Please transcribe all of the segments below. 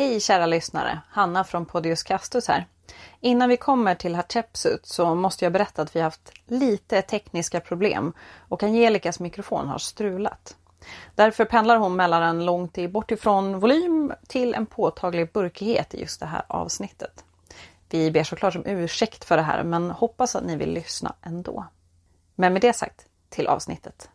Hej kära lyssnare! Hanna från Podius Castus här. Innan vi kommer till Hatshepsut så måste jag berätta att vi haft lite tekniska problem och Angelicas mikrofon har strulat. Därför pendlar hon mellan en långt bortifrån volym till en påtaglig burkighet i just det här avsnittet. Vi ber såklart om ursäkt för det här men hoppas att ni vill lyssna ändå. Men med det sagt, till avsnittet.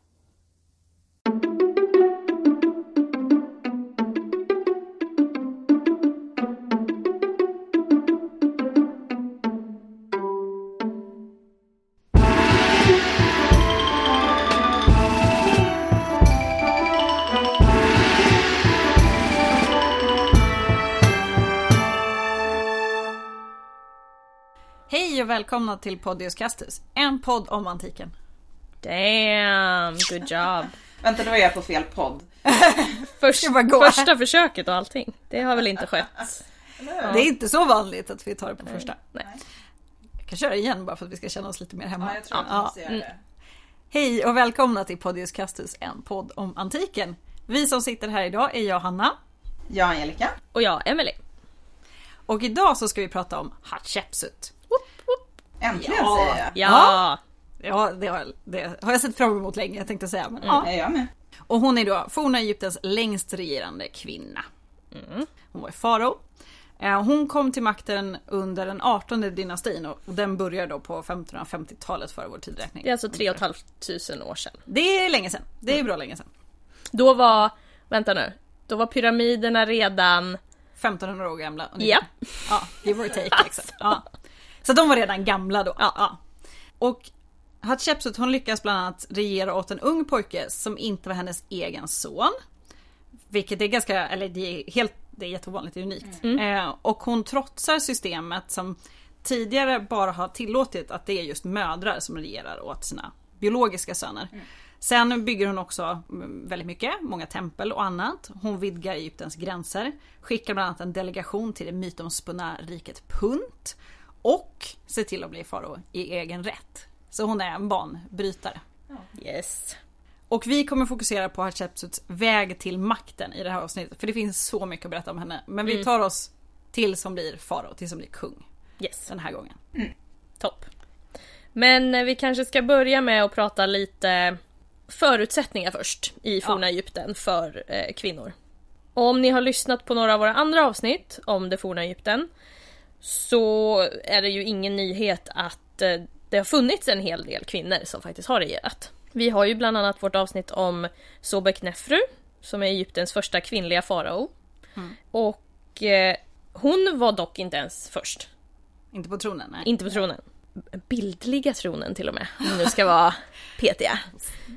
Välkomna till Podius Castus, en podd om antiken. Damn, good job. Vänta, då är jag på fel podd. Först, första försöket och allting. Det har väl inte skett? Det är inte så vanligt att vi tar det på första. Nej. Jag kan köra igen bara för att vi ska känna oss lite mer hemma. Ja, jag tror att Ja. det. Hej och välkomna till Podius Castus, en podd om antiken. Vi som sitter här idag är jag Hanna Jag Angelica. Och jag, Emily. och idag så ska vi prata om Hatshepsut. Äntligen Ja. säger jag. Ja, Ja, det har, det har jag sett fram emot länge, jag tänkte säga. Men, Ja. ja. Jag med? Och hon är då forna Egyptens längst regerande kvinna. Hon var farao. Eh, Hon kom till makten under den 18 dynastin och den börjar då på 1550-talet före vår tidräkning. det är alltså tre och ett halvt tusen år sedan. Det är länge sedan. Det är bra länge sedan. Då var, vänta nu, då var pyramiderna redan, 1500 år gamla. ja, Ja, give or take liksom. Ja. Så de var redan gamla då. Ja. Och Hatshepsut hon lyckas bland annat regera åt en ung pojke som inte var hennes egen son. Vilket är ganska, eller det är helt, det är jätteovanligt, det är unikt. Eh, och hon trotsar systemet som tidigare bara har tillåtit att det är just mödrar som regerar åt sina biologiska söner. Sen bygger hon också mm, väldigt mycket, många tempel och annat. Hon vidgar Egyptens gränser, skickar bland annat en delegation till det mytomspunna riket Punt och ser till att bli farao i egen rätt. Så hon är en banbrytare. yes. Och vi kommer fokusera på Hatshepsuts väg till makten i det här avsnittet. För det finns så mycket att berätta om henne. Men vi tar oss till som blir farao, till som blir kung. Yes, Den här gången. topp. Men eh, vi kanske ska börja med att prata lite förutsättningar först i forna Egypten för eh, kvinnor. Och om ni har lyssnat på några av våra andra avsnitt om det forna Egypten så är det ju ingen nyhet att eh, det har funnits en hel del kvinnor som faktiskt har regerat. Vi har ju bland annat vårt avsnitt om Sobek Nefru som är Egyptens första kvinnliga farao. Och eh, hon var dock inte ens först. Inte på tronen, nej. Inte på tronen. Bildliga tronen till och med, om nu ska vara petiga.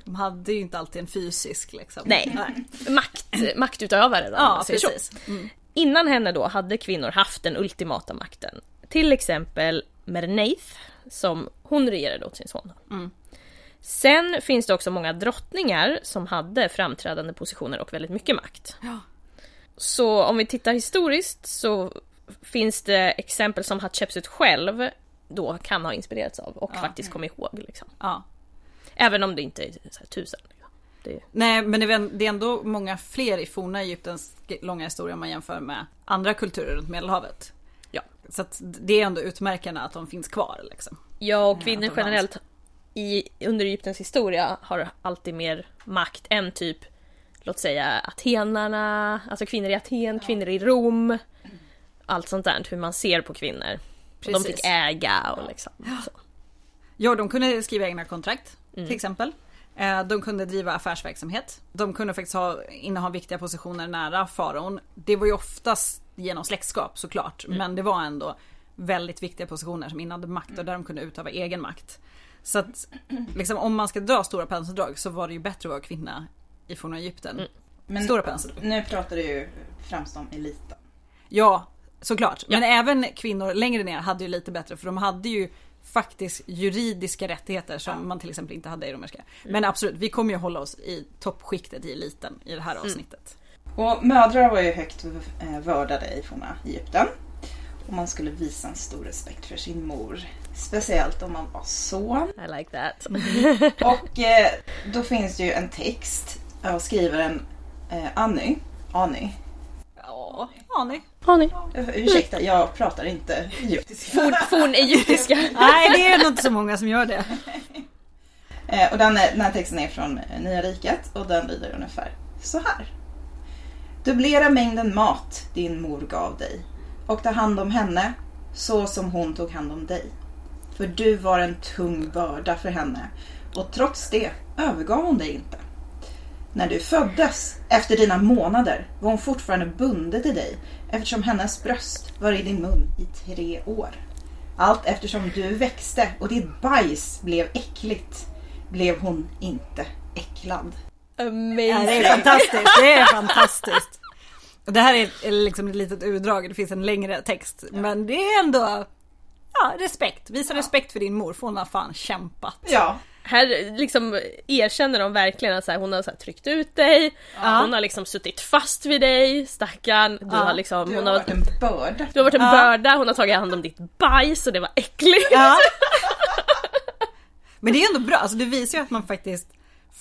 De hade ju inte alltid en fysisk liksom. Nej. Makt, maktutövare då, Ja, precis. Mm. Innan henne då hade kvinnor haft den ultimata makten. Till exempel Merneith, som hon regerade åt sin son. Mm. Sen finns det också många drottningar som hade framträdande positioner och väldigt mycket makt. Ja. Så om vi tittar historiskt så finns det exempel som Hatshepsut själv då kan ha inspirerats av och Ja. faktiskt kom ihåg. Liksom. Ja. Även om det inte är tusen. Det, Nej men det är ändå många fler i forna Egyptens långa historia om man jämför med andra kulturer runt Medelhavet. Ja. Så att det är ändå utmärkande att de finns kvar liksom. Ja, och kvinnor Ja, generellt i, under Egyptens historia har alltid mer makt än typ, låt säga atenarna, alltså kvinnor i Aten, kvinnor i Rom. Allt sånt där, hur man ser på kvinnor. De fick äga och liksom. Så. Ja, de kunde skriva egna kontrakt Mm. till exempel. Eh, De kunde driva affärsverksamhet. De kunde faktiskt ha, inneha viktiga positioner nära faraon. Det var ju oftast genom släktskap såklart, Mm. men det var ändå väldigt viktiga positioner som innehade makt och där de kunde utöva egen makt. Så att liksom, om man ska dra stora penseldrag så var det ju bättre att vara kvinna i forna Egypten. Mm. Men Stora penseldrag. nu pratar du ju främst om eliten. Ja, såklart. Men även kvinnor längre ner hade ju lite bättre för de hade ju faktiskt juridiska rättigheter som man till exempel inte hade i romerska. Men absolut, vi kommer ju hålla oss i toppskiktet i eliten i det här avsnittet. Och mödrar var ju högt eh, vördade i forna Egypten. Och man skulle visa en stor respekt för sin mor. Speciellt om man var son. I like that. Och eh, då finns det ju en text av skrivaren eh, Anny. Anny. Ja, Ani. Uh, ursäkta, jag pratar inte egyptiska. Forn, fornegyptiska. Nej, det är nog inte så många som gör det. Eh, och den, är, den här texten är från eh, Nya Riket och den lyder ungefär så här. Dubblera mängden mat din mor gav dig och ta hand om henne så som hon tog hand om dig. För du var en tung börda för henne och trots det övergav hon dig inte. När du föddes, efter dina månader, var hon fortfarande bunden till dig eftersom hennes bröst var i din mun i tre år. Allt eftersom du växte och ditt bajs blev äckligt blev hon inte äcklad. Amazing. Ja, det är fantastiskt. Det är fantastiskt. Det här är liksom ett litet utdrag, det finns en längre text. Men det är ändå, ja, respekt. Visa respekt för din mor, för hon har fan kämpat. Ja, Här liksom erkänner de verkligen att så här, hon har så här, tryckt ut dig, hon har liksom suttit fast vid dig, stackarn. Du Ja, har liksom, du hon har har, varit en börda. du har varit en Ja. börda, hon har tagit hand om ditt bajs och det var äckligt. Ja. Men det är ändå bra, alltså det visar ju att man faktiskt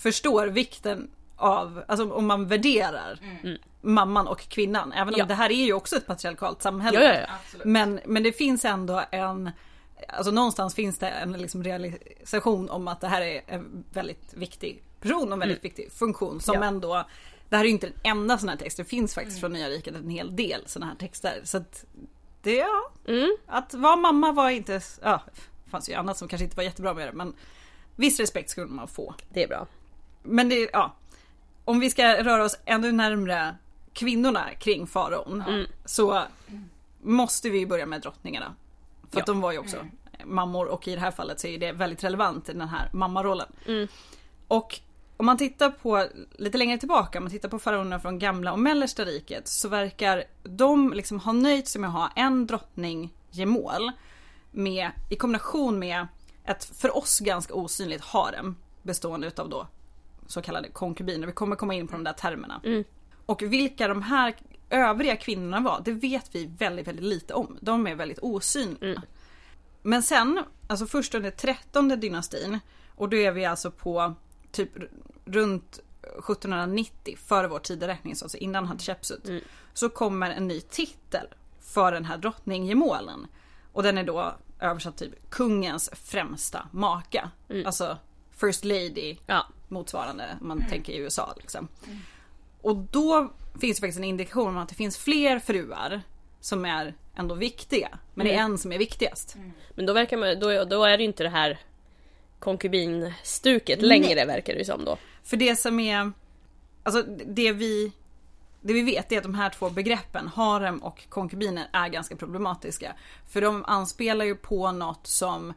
förstår vikten av, alltså om man värderar mamman och kvinnan. Även om Ja. det här är ju också ett patriarkalt samhälle. Ja, ja, ja. Men, men det finns ändå en, alltså någonstans finns det en liksom realisation om att det här är en väldigt viktig person och en väldigt viktig funktion som Ja. ändå det här är ju inte den enda sån här text, det finns faktiskt från Nya Riket en hel del såna här texter. Så att det, ja, Mm. att vara mamma var inte, ja, det fanns ju annat som kanske inte var jättebra med det men viss respekt skulle man få. Det är bra. Men det, ja. Om vi ska röra oss ännu närmre kvinnorna kring faraon så måste vi börja med drottningarna. För att de var ju också mammor och i det här fallet så är det väldigt relevant i den här mammarollen. Och om man tittar på lite längre tillbaka, om man tittar på faraonerna från gamla och mellersta riket så verkar de liksom ha nöjt sig med att ha en drottning gemål med, i kombination med ett för oss ganska osynligt harem bestående utav då så kallade konkubiner. Vi kommer komma in på de där termerna. Och vilka de här övriga kvinnorna var, det vet vi väldigt, väldigt lite om. De är väldigt osynliga. Men sen, alltså först under trettonde dynastin och då är vi alltså på typ runt 1790 före vår tideräkning, så alltså innan Hatshepsut. Så kommer en ny titel för den här drottninggemålen. Och den är då översatt typ kungens främsta maka. Alltså First Lady Ja. motsvarande om man tänker i USA. Liksom. Och då finns det faktiskt en indikation om att det finns fler fruar som är ändå viktiga. Men det är en som är viktigast. Men då verkar man, då, då är det ju inte det här konkubinstuket längre verkar det ju som då. För det som är, alltså det vi, det vi vet är att de här två begreppen, harem och konkubiner, är ganska problematiska. För de anspelar ju på något som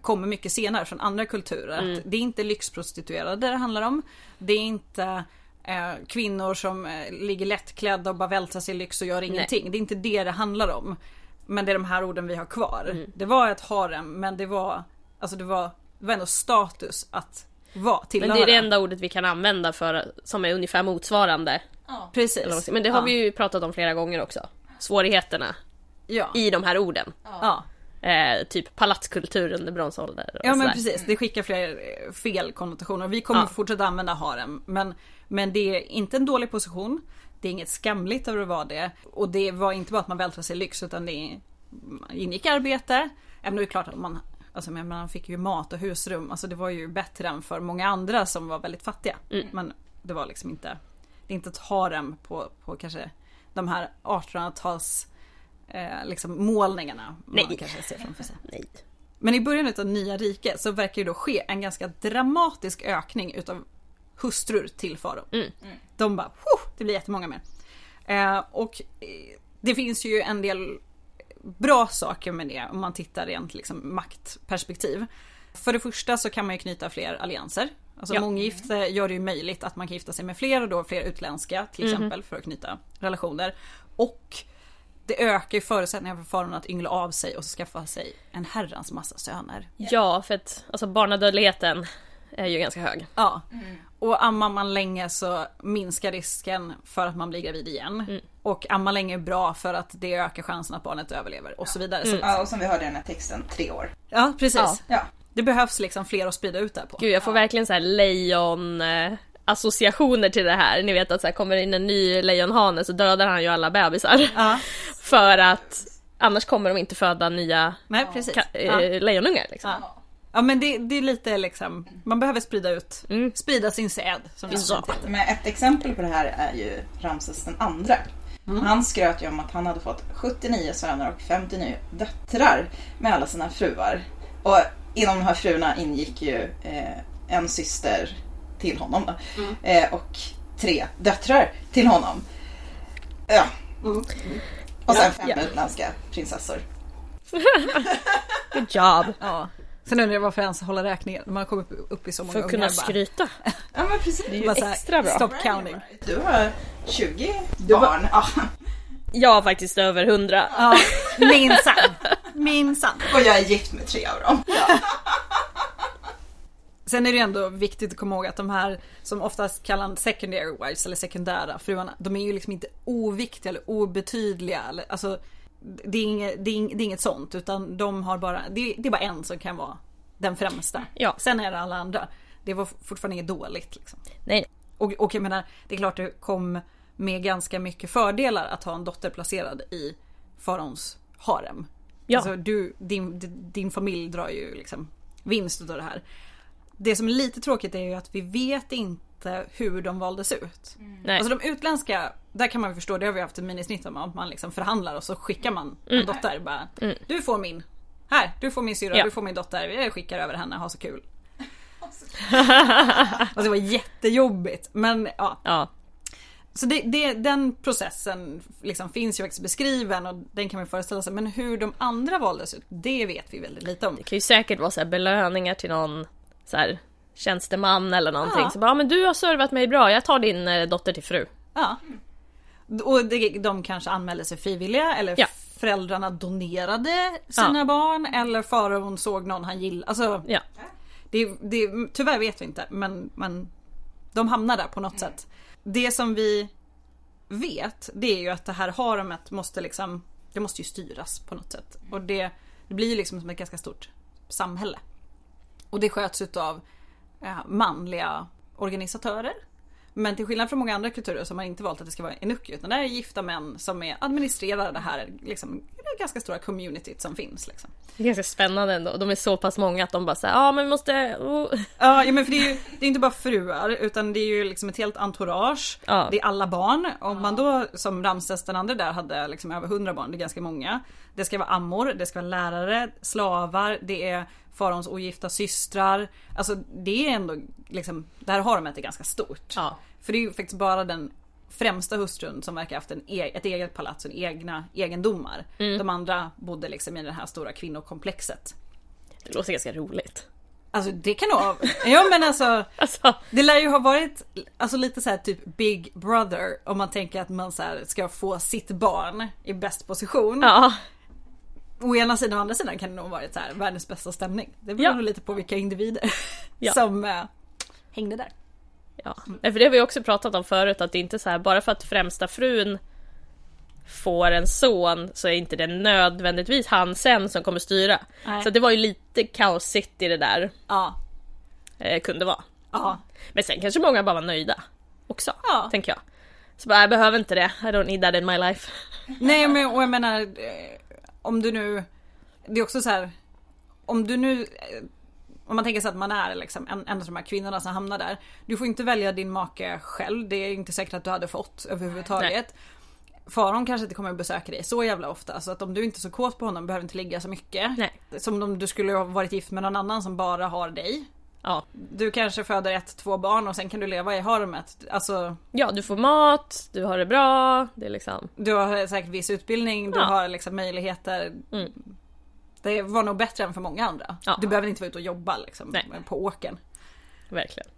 kommer mycket senare från andra kulturer. Att det är inte lyxprostituerade det handlar om. Det är inte eh, kvinnor som eh, ligger lättklädda och bara vältrar sig i lyx och gör ingenting. Det är inte det det handlar om. Men det är de här orden vi har kvar. Det var ett harem men det var, alltså det var, det var ändå status att vara Men tillhöra. det är det enda ordet vi kan använda för som är ungefär motsvarande. Precis. Man säger. Men det har ja. vi ju pratat om flera gånger också. Svårigheterna Ja. i de här orden. ja. Eh, typ palatskultur under bronsålder Ja men sådär. precis, det skickar fler eh, fel konnotationer. Vi kommer Ja. fortsätta använda harem. Men, men det är inte en dålig position. Det är inget skamligt över att vara det. Och det var inte bara att man vältrade sig i lyx utan det ingick arbete. Även om det är klart att man, alltså, men man fick ju mat och husrum. Alltså det var ju bättre än för många andra som var väldigt fattiga. Men det var liksom inte, det är inte ett harem på, på kanske de här 1800-tals eh, liksom målningarna. Man Nej. kanske ser framför sig. Nej. Men i början av nya riket så verkar det då ske en ganska dramatisk ökning utav hustrur till farao. De bara, "Huh, det blir jättemånga mer. Eh, och eh, det finns ju en del bra saker med det om man tittar rent liksom maktperspektiv. För det första så kan man ju knyta fler allianser. Alltså Ja. månggifte gör det ju möjligt att man kan gifta sig med fler och då fler utländska till exempel för att knyta relationer. Och det ökar ju förutsättningarna för faraon att yngla av sig och skaffa sig en herrans massa söner. Ja, för att alltså, barnadödligheten är ju ganska hög. Ja. Och ammar man länge så minskar risken för att man blir gravid igen. Och ammar länge är bra för att det ökar chansen att barnet överlever och så vidare. Så, Ja, och som vi hörde i den här texten, tre år. ja precis. Ja. Ja, Det behövs liksom fler att sprida ut det här på. Gud, jag får verkligen så här lejon eh, associationer till det här. Ni vet att så här, kommer in en ny lejonhane så dödar han ju alla bebisar. Ja. För att annars kommer de inte föda nya Nej precis. ka- Ja. eh, lejonungar. Liksom. Ja. Ja men det, det är lite liksom, man behöver sprida ut, Mm. sprida sin säd. Som heter. Men ett exempel på det här är ju Ramses den andra. Han skröt ju om att han hade fått 79 söner och 59 döttrar med alla sina fruar. Och inom de här fruarna ingick ju eh, en syster till honom då, eh, och tre döttrar till honom. Ja. Och sen fem Ja. utländska prinsessor. Good job. Ja. Sen undrar jag varför jag ens håller räkningen när man kommer upp, upp i så många För att kunna ungar bara- skryta. Ja men precis. Det är ju bara så här, extra bra. Stop counting. Du har 20 barn. Ja. Jag har faktiskt över hundra. Ja, minsann. Minsann. Och jag är gift med tre av dem. Sen är det ändå viktigt att komma ihåg att de här som oftast kallas secondary wives eller sekundära fruarna, de är ju liksom inte oviktiga eller obetydliga. Alltså, det, är inget, det, är inget, det är inget sånt utan de har bara, det, det är bara en som kan vara den främsta. Ja. Sen är det alla andra. Det var fortfarande inget dåligt. Liksom. Nej, Och, och jag menar, det är klart det kom med ganska mycket fördelar att ha en dotter placerad i faraons harem. Ja. Alltså du, din, din familj drar ju liksom vinst av det här. Det som är lite tråkigt är ju att vi vet inte hur de valdes ut. nej. Alltså de utländska, där kan man ju förstå, det har vi haft ett minisnitt om, att man liksom förhandlar och så skickar man en dotter bara. Du får min, här, du får min syrra, Ja. du får min dotter, jag skickar över henne, ha så kul. alltså det var jättejobbigt men ja. Ja, Så det, det, den processen liksom finns ju faktiskt beskriven och den kan man föreställa sig. Men hur de andra valdes ut, det vet vi väldigt lite om. det kan ju säkert vara så här belöningar till någon så här, tjänsteman eller någonting. Ja. Så bara, ja, men du har servat mig bra, jag tar din eh, dotter till fru. Ja. Och de kanske anmälde sig frivilliga eller Ja. föräldrarna donerade sina Ja. barn eller faraon såg någon han gillade. Alltså, Ja, det, det, tyvärr vet vi inte men, men de hamnar där på något sätt. Det som vi vet det är ju att det här haremet måste liksom Det måste ju styras på något sätt. Och det, det blir ju liksom som ett ganska stort samhälle. Och det sköts utav manliga organisatörer. Men till skillnad från många andra kulturer så har man inte valt att det ska vara enuki utan det här är gifta män som är administrerar det här liksom, det ganska stora communityt som finns. Liksom. det är ganska spännande ändå. De är så pass många att de bara säger ja men vi måste... Oh. Ja, ja men för det är ju det är inte bara fruar utan det är ju liksom ett helt entourage. Ja. Det är alla barn. Om man då som Ramses den andra där hade liksom över 100 barn, det är ganska många. Det ska vara ammor, det ska vara lärare, slavar, det är faraons ogifta systrar. Alltså det är ändå liksom, det här haremet är ganska stort. Ja. För det är ju faktiskt bara den främsta hustrun som verkar haft en e- ett eget palats och egna egendomar. De andra bodde liksom i det här stora kvinnokomplexet. Det låter ganska roligt. Alltså det kan nog vara... Ja men alltså Alltså, det lär ju ha varit alltså lite så här typ Big Brother om man tänker att man så här ska få sitt barn i bäst position. ja. Å ena sidan och å andra sidan kan det nog varit så här världens bästa stämning. Det beror Ja. nog lite på vilka individer Ja. som eh, hängde där. Ja, för det har vi också pratat om förut att det inte är så här bara för att främsta frun får en son så är inte det nödvändigtvis han sen som kommer styra. Nej. Så det var ju lite kaosigt i det där Ja. eh, kunde vara. Ja. Men sen kanske många bara var nöjda också, Ja. tänker jag. Så bara, jag behöver inte det, I don't need that in my life. Nej men och jag menar eh, om du nu Det är också så här Om du nu eh, Om man tänker sig att man är liksom en, en av de här kvinnorna som hamnar där Du får inte välja din make själv Det är inte säkert att du hade fått överhuvudtaget Faraon kanske inte kommer att besöka dig så jävla ofta så att om du inte är så kåt på honom behöver inte ligga så mycket. Nej. Som om du skulle ha varit gift med någon annan som bara har dig. Ja. Du kanske föder ett, två barn och sen kan du leva i haremet. Alltså ja, du får mat, du har det bra, det är liksom... du har säkert viss utbildning, du Ja. har liksom möjligheter. Mm. Det var nog bättre än för många andra. Ja. Du behöver inte vara ute och jobba liksom, Nej. på åken. Verkligen.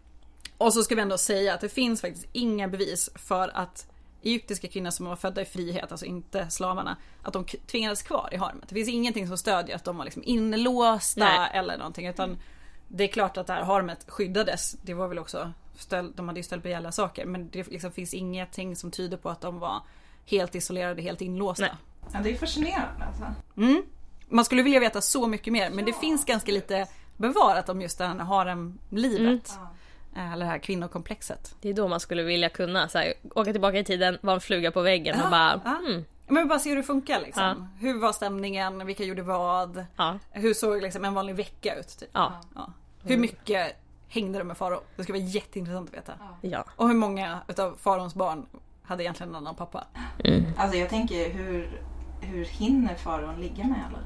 Och så ska vi ändå säga att det finns faktiskt inga bevis för att egyptiska kvinnor som var födda i frihet, alltså inte slavarna, att de tvingades kvar i haremet. Det finns ingenting som stödjer att de var liksom inlåsta Nej. eller någonting utan det är klart att det här haremet skyddades. Det var väl också stöld, de hade ju ställt på ihjäl saker men det liksom finns ingenting som tyder på att de var helt isolerade, helt inlåsta. Nej. Ja, det är fascinerande alltså. Mm. Man skulle vilja veta så mycket mer men det finns ganska lite bevarat om just det här haremlivet. Mm. Eh, Eller det här kvinnokomplexet. Det är då man skulle vilja kunna så här, åka tillbaka i tiden, vara en fluga på väggen och bara ja. mm, Men bara se hur det funkar liksom. Hur var stämningen? Vilka gjorde vad? Ja. Hur såg liksom en vanlig vecka ut? Typ? Ja. Ja. Hur mycket hängde de med Faro? Det ska vara jätteintressant att veta. Ja. Och hur många utav Farons barn hade egentligen en annan pappa? Alltså jag tänker hur, hur hinner faraon ligga med alla?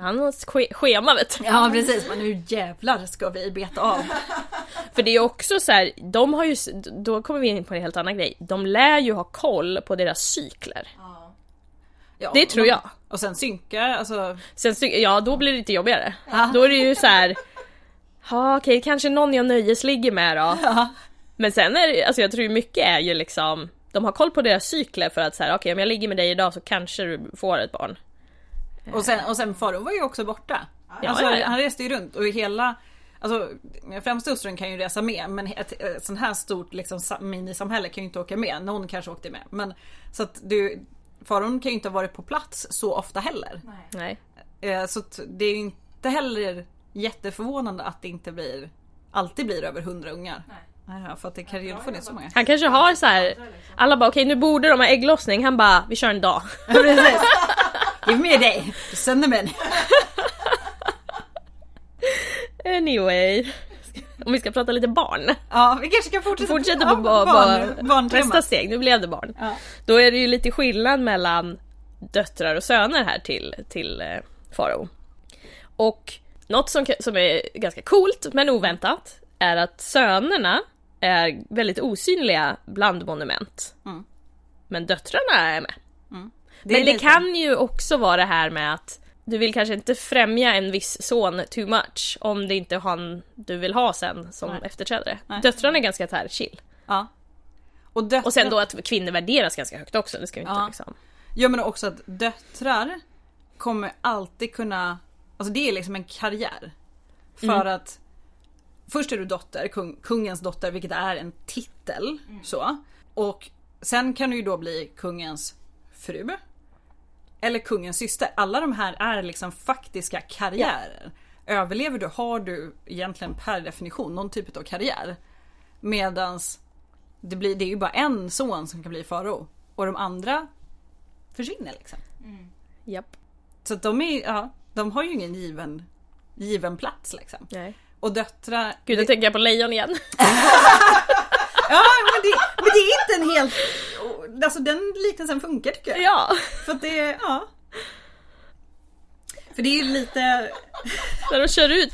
Han har ett schema vet du. Ja precis, men nu jävlar ska vi beta av. För det är också så här, de har ju, då kommer vi in på en helt annan grej. De lär ju ha koll på deras cykler. Ja, Det tror jag. Och sen synkar, alltså. Sen, ja då blir det lite jobbigare. Då är det ju så här. Ja okej, kanske någon jag nöjesligger med då. Men sen är det, alltså jag tror mycket är ju liksom, de har koll på deras cykler för att så här, okej om jag ligger med dig idag så kanske du får ett barn. Och sen, och sen Faro var ju också borta. Ja, alltså, ja, ja. Han reste ju runt och hela Alltså främsta hustrun kan ju resa med men ett, ett sånt här stort liksom, sa- minisamhälle kan ju inte åka med. Någon kanske åkte med. Men så att du Faron kan ju inte ha varit på plats så ofta heller. Nej. Eh, så att det är ju inte heller jätteförvånande att det inte blir Alltid blir över 100 ungar. Nej. för att det kan ju inte funnits så många. Han kanske har så här. alla bara okej nu borde de ha ägglossning, han bara vi kör en dag. Give me a day. Send them in. Anyway. Om vi ska prata lite barn. Ja, vi kanske kan fortsätta, Fortsätter ja, på ba- barn, nästa steg, nu blev det barn. Ja. Då är det ju lite skillnad mellan döttrar och söner här till, till eh, Farao. Och något som, som är ganska coolt men oväntat är att sönerna är väldigt osynliga bland monument. Mm. Men döttrarna är med. Men det kan ju också vara det här med att du vill kanske inte främja en viss son too much om det inte är han du vill ha sen som Nej. efterträdare. Nej. Döttrarna är ganska här chill. Ja. Och, döttrar, Och sen då att kvinnor värderas ganska högt också, det ska vi inte Ja. liksom... Ja men också att döttrar kommer alltid kunna, alltså det är liksom en karriär. För Mm. att först är du dotter, kung, kungens dotter vilket är en titel. Så. Och sen kan du ju då bli kungens fru. Eller kungens syster. Alla de här är liksom faktiska karriärer. Överlever du har du egentligen per definition någon typ av karriär. Medans det, blir, det är ju bara en son som kan bli farao. Och de andra försvinner liksom. Japp. Så de, är, ja, de har ju ingen given, given plats liksom. Nej. Och döttrar... Gud, nu tänker jag på lejon igen. Ja men det, men det är inte en helt... Alltså den liknelsen funkar tycker jag. ja. För det är, ja. För det är ju lite... När de kör ut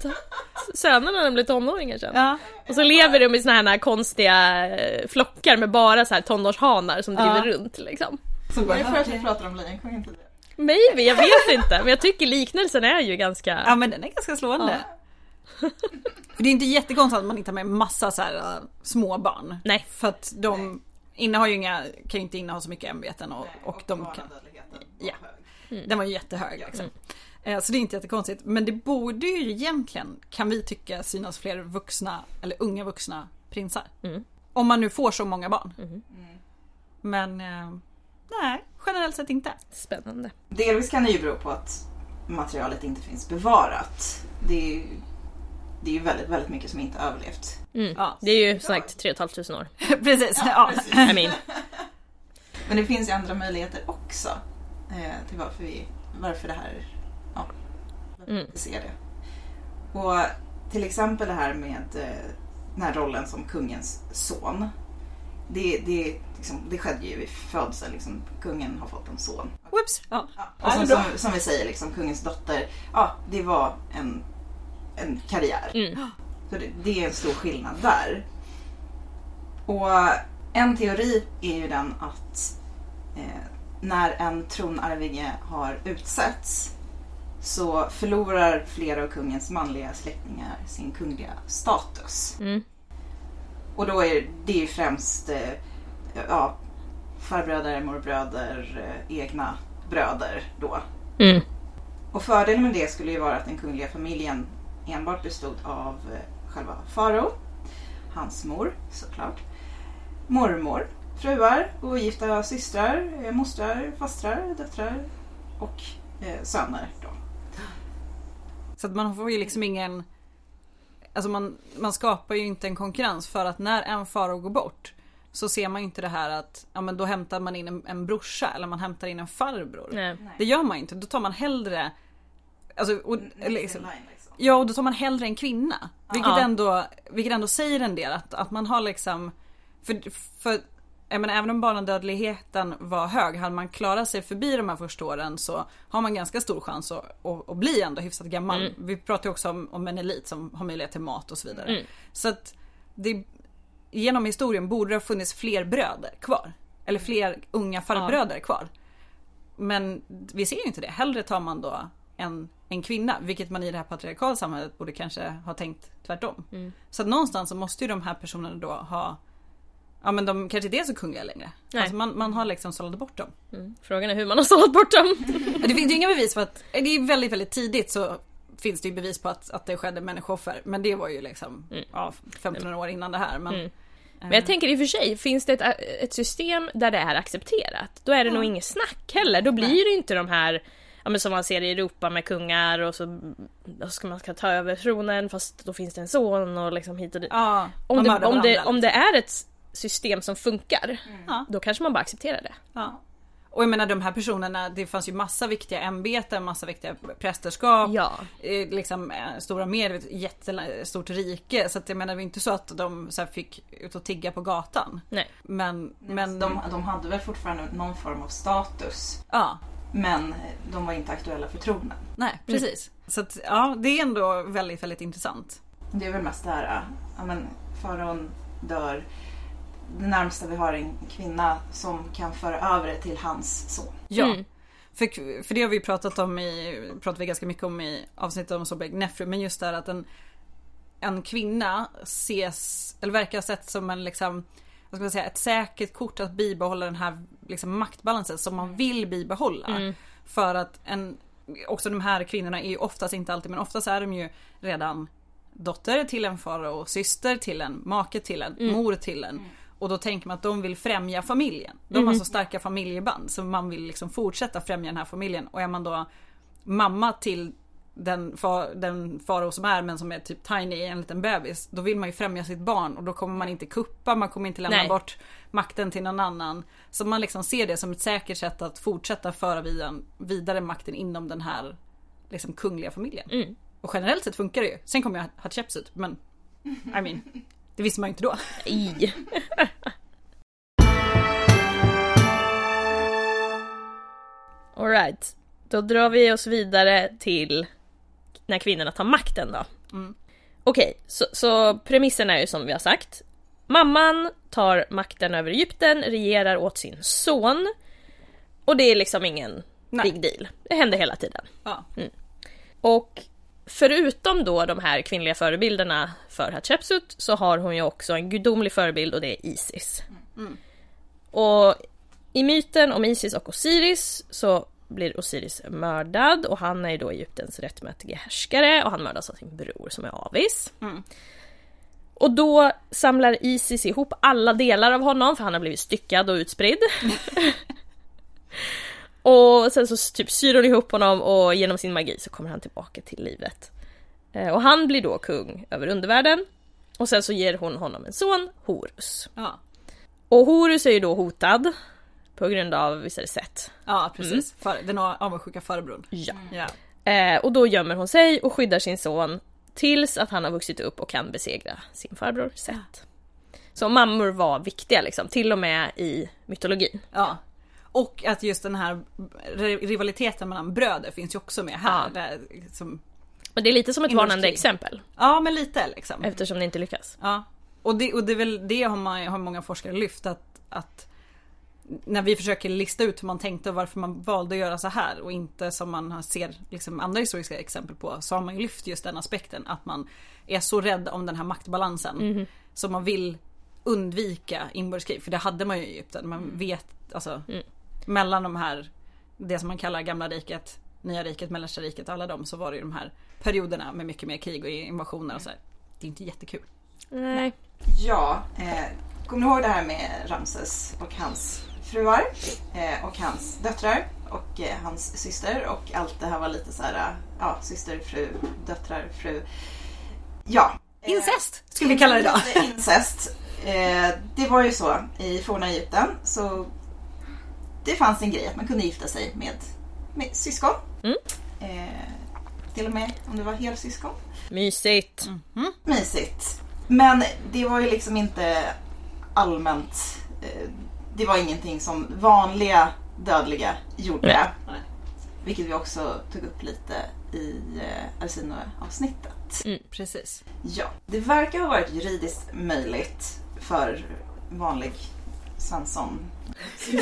sönerna när de blir tonåringar sen. Ja. Och så lever de i såna här konstiga eh, flockar med bara så här tonårshanar som driver Ja. runt liksom. Så Det bara, är för att vi pratar om Lejonkungen tidigare. Maybe, jag vet inte. Men jag tycker liknelsen är ju ganska... Ja men den är ganska slående. För det är inte jättekonstigt att man inte har med massa så här äh, små barn. Nej. För att de innehar ju inga, kan ju inte inneha så mycket ämbeten och, och de kan... Ja. hög. Den var ju jättehög liksom. Eh, Så det är inte jättekonstigt. Men det borde ju egentligen, kan vi tycka, synas fler vuxna, eller unga vuxna prinsar. Mm. Om man nu får så många barn. Men eh, nej, generellt sett inte. Spännande. Delvis kan det ju bero på att materialet inte finns bevarat. Det är det är ju väldigt, väldigt mycket som inte överlevt. Mm. Ja. Det är ju som sagt 3 500 år. Precis. Ja. I mean. Men det finns ju andra möjligheter också eh, till varför, vi, varför det här, ja, varför Mm. vi ser det. Och till exempel det här med eh, den här rollen som kungens son. Det, det, liksom, det skedde ju vid födseln, liksom, kungen har fått en son. Whoops. Ja. Ja, och som, som, som vi säger, liksom, kungens dotter, ja det var en, en karriär. Mm. Så det, det är en stor skillnad där. Och en teori är ju den att eh, när en tronarvinge har utsetts så förlorar flera av kungens manliga släktingar sin kungliga status. Mm. Och då är det ju främst eh, ja, farbröder, morbröder, eh, egna bröder då. Mm. Och fördelen med det skulle ju vara att den kungliga familjen enbart bestod av eh, själva farao, hans mor såklart, mormor, fruar, ogifta systrar, eh, mostrar, fastrar, döttrar och eh, söner då. Så att man får ju liksom ingen... Alltså man, man skapar ju inte en konkurrens för att när en farao går bort så ser man ju inte det här att ja, men då hämtar man in en, en brorsa eller man hämtar in en farbror. Nej. Det gör man inte. Då tar man hellre alltså, och, liksom, liksom. Ja och då tar man hellre en kvinna. Vilket, Ja. ändå, vilket ändå säger en del att, att man har liksom För, för jag menar, även om barnadödligheten var hög, hade man klarat sig förbi de här första åren så har man ganska stor chans att, att, att bli ändå hyfsat gammal. Mm. Vi pratar ju också om, om en elit som har möjlighet till mat och så vidare. Mm. Så att det, genom historien borde det ha funnits fler bröder kvar. Eller fler unga farbröder kvar. Men vi ser ju inte det. Hellre tar man då en, en kvinna, vilket man i det här patriarkala samhället borde kanske ha tänkt tvärtom. Mm. Så att någonstans så måste ju de här personerna då ha Ja men de kanske inte är så kungliga längre. Nej. Alltså man, man har liksom sållat bort dem. Mm. Frågan är hur man har sållat bort dem. Det finns ju inga bevis för att, det är väldigt väldigt tidigt så finns det ju bevis på att, att det skedde människooffer. Men det var ju liksom Mm. ja, 1500 år innan det här. Men, Mm. Men jag tänker i och för sig, finns det ett, ett system där det är accepterat, då är det nog inget snack heller. Då blir det inte de här Ja men som man ser i Europa med kungar och så då ska man ska ta över tronen fast då finns det en son och liksom hit och dit. ja, Om det, om, det, om det är ett system som funkar, Ja. då kanske man bara accepterar det. Ja. Och jag menar de här personerna, det fanns ju massa viktiga ämbeten, massa viktiga prästerskap. Ja. eh, Liksom eh, stora mer, ett jättestort rike. Så att jag menar det var inte så att de så här, fick ut och tigga på gatan. Nej. Men, men de, de hade väl fortfarande någon form av status. ja. Men de var inte aktuella för tronen. Nej precis. Så att ja, det är ändå väldigt, väldigt intressant. Det är väl mest det här, ja men faraon dör. Det närmsta vi har är en kvinna som kan föra över det till hans son. Ja. Mm. För, för det har vi pratat om i, pratat vi ganska mycket om i avsnittet om Sobek Nefru, men just det här att en, en kvinna ses, eller verkar sett som en liksom, vad ska man säga, ett säkert kort att bibehålla den här liksom, maktbalansen som man vill bibehålla. Mm. För att en, också de här kvinnorna är ju oftast, inte alltid, men oftast är de ju redan dotter till en far och syster till en make till en mor till en. Och då tänker man att de vill främja familjen. De har så starka familjeband så man vill liksom fortsätta främja den här familjen. Och är man då mamma till den, far, den farao som är men som är typ tiny, en liten bebis. Då vill man ju främja sitt barn och då kommer man inte kuppa, man kommer inte lämna Nej. bort makten till någon annan. Så man liksom ser det som ett säkert sätt att fortsätta föra vidare, makten inom den här liksom kungliga familjen. Mm. Och generellt sett funkar det ju. Sen kommer ju Hatshepsut men I mean, det visste man ju inte då. Alright, då drar vi oss vidare till när kvinnorna tar makten då. Mm. Okej, så, så premissen är ju som vi har sagt. Mamman tar makten över Egypten, regerar åt sin son. Och det är liksom ingen Nej. big deal. Det händer hela tiden. Ja. Och förutom då de här kvinnliga förebilderna för Hatshepsut så har hon ju också en gudomlig förebild och det är Isis. Och i myten om Isis och Osiris så blir Osiris mördad och han är ju då Egyptens rättmätige härskare och han mördas av sin bror som är avis. Mm. Och då samlar Isis ihop alla delar av honom för han har blivit styckad och utspridd. och sen så typ syr hon ihop honom och genom sin magi så kommer han tillbaka till livet. Eh, Och han blir då kung över undervärlden. Och sen så ger hon honom en son, Horus. Ja, Och Horus är ju då hotad på grund av vissa sätt. ja precis. För, den avundsjuka farbrorn. Ja. Ja. Eh, och då gömmer hon sig och skyddar sin son tills att han har vuxit upp och kan besegra sin farbror Set. Så mammor var viktiga liksom, till och med i mytologin. ja. Och att just den här rivaliteten mellan bröder finns ju också med här. Ja. Där, liksom, Och det är lite som ett varnande exempel ja men lite liksom. eftersom det inte lyckas. Ja. Och det, och det är väl det har, man, har många forskare lyft att, att när vi försöker lista ut hur man tänkte och varför man valde att göra så här och inte som man ser liksom andra historiska exempel på så har man ju lyft just den aspekten att man är så rädd om den här maktbalansen så man vill undvika inbördeskrig för det hade man ju i Egypten. Man vet alltså mellan de här det som man kallar gamla riket, nya riket, mellersta riket alla de så var det ju de här perioderna med mycket mer krig och invasioner och så här. Det är inte jättekul. Nej. Ja, eh, kommer ni ihåg det här med Ramses och hans fruar eh, och hans döttrar och eh, hans syster och allt det här var lite så här, eh, ja, syster, fru, döttrar, fru. Ja. Incest skulle vi kalla det idag. Incest. Det var ju så i forna Egypten så det fanns en grej att man kunde gifta sig med, med syskon. Mm. Till och med om det var helsyskon. Mysigt. Mysigt. Men det var ju liksom inte allmänt. Det var ingenting som vanliga dödliga gjorde. Nej. Vilket vi också tog upp lite i eh, Arsino-avsnittet. Precis. Ja, det verkar ha varit juridiskt möjligt för vanlig Svensson.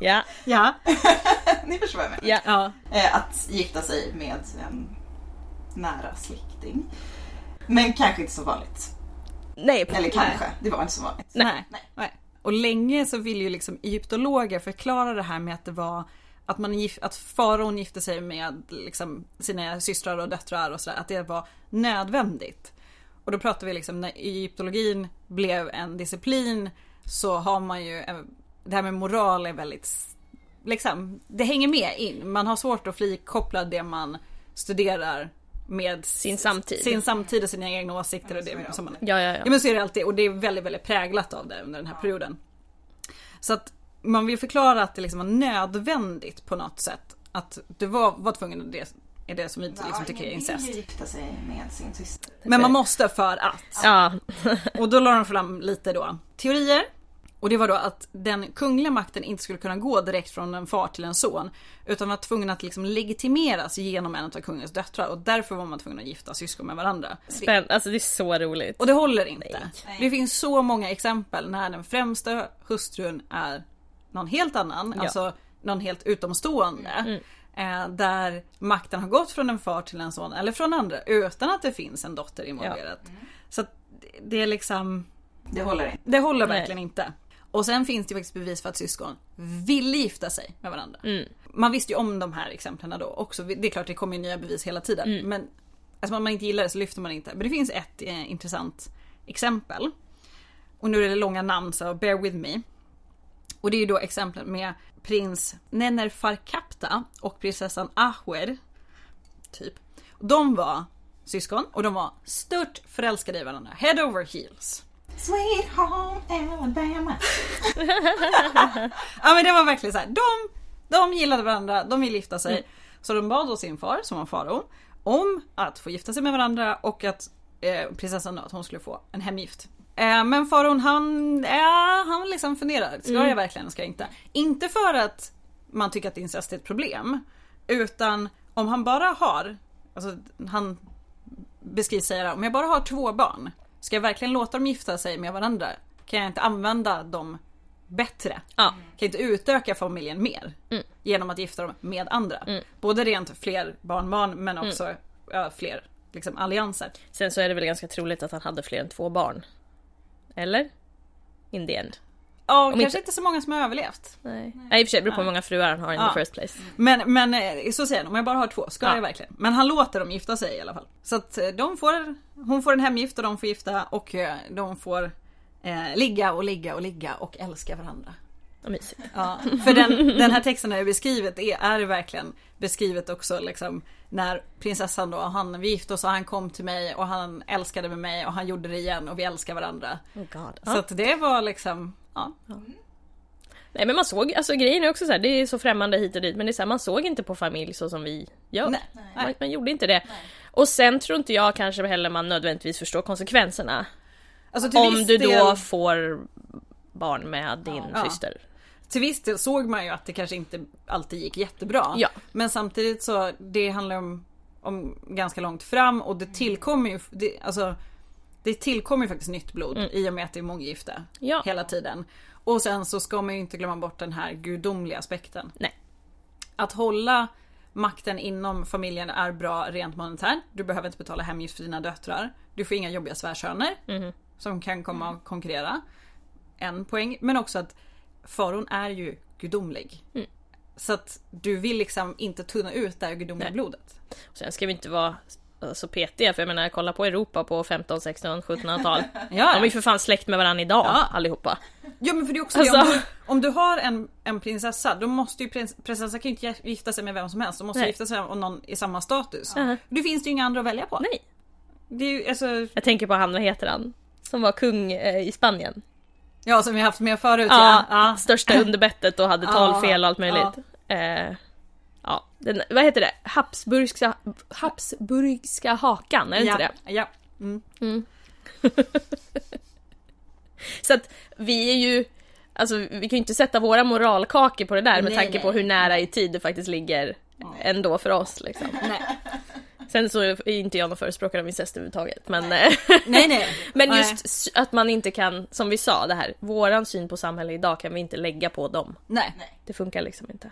Ja, Ja. Ni förstår vad jag menar. ja. ja. Eh, att gifta sig med en nära släkting. Men kanske inte så vanligt. Nej, Eller kanske, det var inte så vanligt. Nej. Nej. Nej. Och länge så ville ju liksom egyptologer förklara det här med att det var att, man gif- att faraon gifte sig med liksom sina systrar och döttrar och sådär, att det var nödvändigt. Och då pratar vi liksom när egyptologin blev en disciplin så har man ju, eh, det här med moral är väldigt, liksom, det hänger med in. Man har svårt att frikoppla det man studerar med Sin samtid. sin samtid och sina egna åsikter och det som man Ja, ja, Ja ja. men så är det alltid och det är väldigt, väldigt präglat av det under den här perioden. Så att man vill förklara att det liksom var nödvändigt på något sätt. Att du var, var tvungen att det är det som vi liksom tycker är incest. gifta sig med sin syster. Men man måste för att. Ja, Och då la de fram lite då teorier. Och det var då att den kungliga makten inte skulle kunna gå direkt från en far till en son. Utan var tvungen att liksom legitimeras genom en av kungens döttrar. Och därför var man tvungen att gifta syskon med varandra. spänn. Alltså det är så roligt. Och det håller inte. Nej. Det finns så många exempel när den främsta hustrun är någon helt annan, Ja. alltså någon helt utomstående. Eh, där makten har gått från en far till en son eller från andra utan att det finns en dotter involverad. Så att det- det är liksom, Det håller inte. det håller Nej. verkligen inte. Och sen finns det ju faktiskt bevis för att syskon ville gifta sig med varandra. Mm. Man visste ju om de här exemplen då också. Det är klart det kommer ju nya bevis hela tiden. Mm. Men alltså, om man inte gillar det så lyfter man inte. Men det finns ett eh, intressant exempel. Och nu är det långa namn så bear with me. Och det är ju då exemplet med prins Nenerfarkapta och prinsessan Ahwer. Typ. De var syskon och de var stört förälskade i varandra. Head over heels. Sweet home Alabama. Ja men det var verkligen så här. De, de gillade varandra, de ville gifta sig. Mm. Så de bad då sin far, som var farao, om att få gifta sig med varandra och att eh, prinsessan att hon skulle få en hemgift. Eh, men faraon han, eh, han liksom funderar, ska Mm. jag verkligen, ska jag inte? Inte för att man tycker att incest är ett problem. Utan om han bara har, alltså han beskrivs säga om jag bara har två barn, ska jag verkligen låta dem gifta sig med varandra? Kan jag inte använda dem bättre? Ja. Kan jag inte utöka familjen mer? Mm. Genom att gifta dem med andra. Både rent fler barnbarn men också Mm. ja, fler liksom, allianser. Sen så är det väl ganska troligt att han hade fler än två barn. Eller? In the end. Ja, kanske inte- inte så många som har överlevt. Nej. Nej i och för sig, det beror på hur många fruar han har in Ja. the first place. Men, men eh, så säger han, om jag bara har två, ska Ja. jag verkligen? Men han låter dem gifta sig i alla fall. Så att eh, de får, hon får en hemgift och de får gifta och eh, de får eh, ligga och ligga och ligga och älska varandra. Vad mysigt. Ja, för den, den här texten är beskrivet är, är verkligen beskrivet också liksom när prinsessan då, han, vi gifte oss och han kom till mig och han älskade med mig och han gjorde det igen och vi älskar varandra. Oh God. Så att det var liksom, ja. Nej men man såg, alltså grejen är också så här, det är så främmande hit och dit men det är så här, man såg inte på familj så som vi gör. Nej. Man, man gjorde inte det. Och sen tror inte jag kanske heller man nödvändigtvis förstår konsekvenserna. Alltså Om du då del, får barn med din Ja. syster. till viss del såg man ju att det kanske inte alltid gick jättebra. Ja. Men samtidigt så, det handlar om, om ganska långt fram och det tillkommer ju, det, alltså det tillkommer ju faktiskt nytt blod i och med att det är månggifte Mm. Ja. hela tiden. Och sen så ska man ju inte glömma bort den här gudomliga aspekten. Nej. Att hålla makten inom familjen är bra rent monetärt. Du behöver inte betala hemgift för dina döttrar. Du får inga jobbiga svärsöner Mhm. som kan komma och konkurrera. En poäng. Men också att faraon är ju gudomlig. Mm. Så att du vill liksom inte tunna ut det här gudomliga Nej. blodet. Sen ska vi inte vara så petiga för jag menar kolla på Europa på 15, 16, 1700-tal. Ja, De är ju för fan släkt med varandra idag Ja. allihopa. Ja men för det är också Alltså- det, om du, om du har en, en prinsessa då måste ju prins, prinsessan kan ju inte gifta sig med vem som helst. De måste Nej. gifta sig med någon i samma status. Ja. Då finns det ju inga andra att välja på. Nej. Det är ju alltså, Jag tänker på han, vad heter han? Som var kung eh, i Spanien. Ja, som vi haft med förut Ja, ja. största underbettet och hade talfel och allt möjligt. Eh, ja, den, vad heter det? Habsburgska, Habsburgska hakan, är det ja. inte det? Ja. Mm. Så att vi är ju, alltså vi kan ju inte sätta våra moralkakor på det där med Nej, tanke nej. på hur nära i tid det faktiskt ligger ändå för oss liksom. Nej. Sen så är inte jag någon förespråkare av incest överhuvudtaget men, nej, nej. men just att man inte kan, som vi sa det här, våran syn på samhället idag kan vi inte lägga på dem. Nej. Det funkar liksom inte.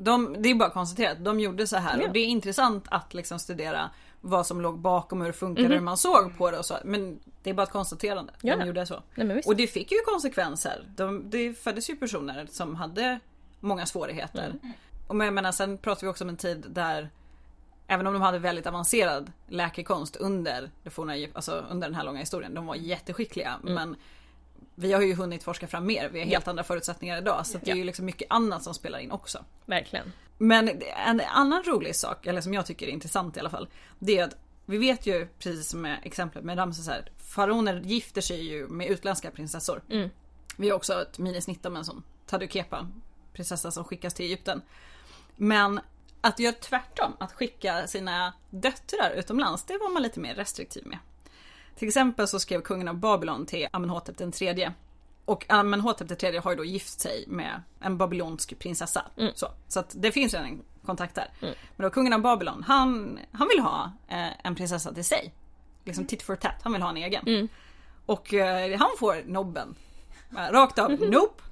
De, det är bara konstaterat, de gjorde så här Ja. och det är intressant att liksom studera vad som låg bakom hur det funkade, Mhm. hur man såg på det och så. Men det är bara ett konstaterande. Ja. De gjorde så. Nej. Och det fick ju konsekvenser. De, det föddes ju personer som hade många svårigheter. Mm. Och men jag menar, sen pratar vi också om en tid där Även om de hade väldigt avancerad läkekonst under, det forna, alltså under den här långa historien. De var jätteskickliga. Mm. Men vi har ju hunnit forska fram mer. Vi har helt andra förutsättningar idag. Så det är Ja. ju liksom mycket annat som spelar in också. Verkligen. Men en annan rolig sak, eller som jag tycker är intressant i alla fall. Det är att vi vet ju, precis som med exemplet med Ramses här. Faraoner gifter sig ju med utländska prinsessor. Mm. Vi har också ett minisnitt om en sån Tadukepa, prinsessa som skickas till Egypten. Men att göra tvärtom, att skicka sina döttrar utomlands, det var man lite mer restriktiv med. Till exempel så skrev kungen av Babylon till Amenhotep den tredje. Och Amenhotep den tredje har ju då gift sig med en babylonsk prinsessa. Så, så att det finns redan en kontakt där. Men då kungen av Babylon, han, han vill ha eh, en prinsessa till sig. Liksom tit for tat, han vill ha en egen. Och eh, han får nobben. Eh, Rakt av, nope.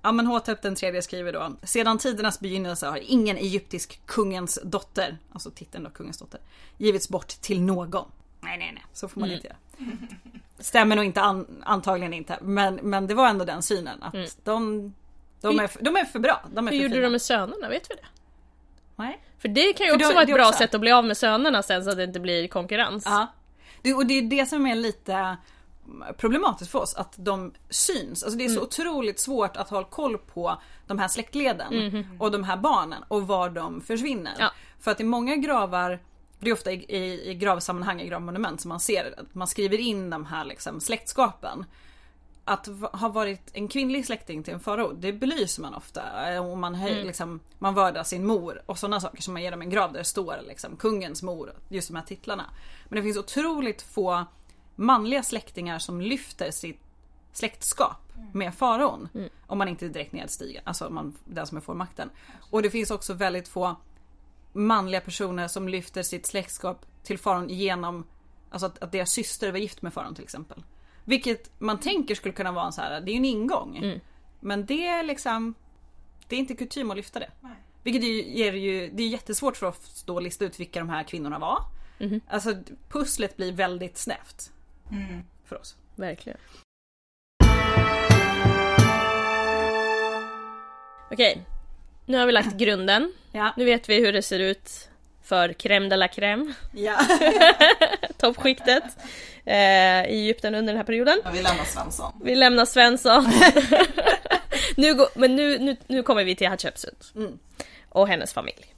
Amenhotep den tredje skriver då Sedan tidernas begynnelse har ingen egyptisk kungens dotter, alltså titeln då kungens dotter, givits bort till någon. Nej nej nej, så får man inte göra. Stämmer nog inte an, antagligen inte, men, men det var ändå den synen att de, de, är, de är för bra. De är Hur för gjorde fina. de med sönerna? Vet vi det? Nej. För det kan ju För också då- vara ett bra också- sätt att bli av med sönerna sen så att det inte blir konkurrens. Ja. Det, och det är det som är lite problematiskt för oss, att de syns. Alltså det är så otroligt svårt att ha koll på de här släktleden och de här barnen och var de försvinner. Ja. För att i många gravar, det är ofta i, i, i gravsammanhang, i gravmonument som man ser att man skriver in de här liksom släktskapen. Att ha varit en kvinnlig släkting till en farao, det belyser man ofta. Eh, Och man, höj, liksom, man vördar sin mor och sådana saker som man ger dem en grav där det står liksom, kungens mor, just de här titlarna. Men det finns otroligt få manliga släktingar som lyfter sitt släktskap med faraon. Om man inte är direkt nedstigen, alltså man, den som får makten. Och det finns också väldigt få manliga personer som lyfter sitt släktskap till faraon genom Alltså att, att deras syster var gift med faraon till exempel. Vilket man tänker skulle kunna vara en så här, det är ju en ingång. Men det är liksom Det är inte kutym att lyfta det. Vilket ju, ger ju, det är jättesvårt för oss då att lista ut vilka de här kvinnorna var. Alltså pusslet blir väldigt snävt. För oss. Verkligen. Okej, nu har vi lagt grunden. Ja. Nu vet vi hur det ser ut för crème de la crème, ja. toppskiktet eh, i Egypten under den här perioden. Ja, vi lämnar Svensson. Vi lämnar Svensson. nu går, men nu, nu, nu kommer vi till Hatshepsut Mm. och hennes familj.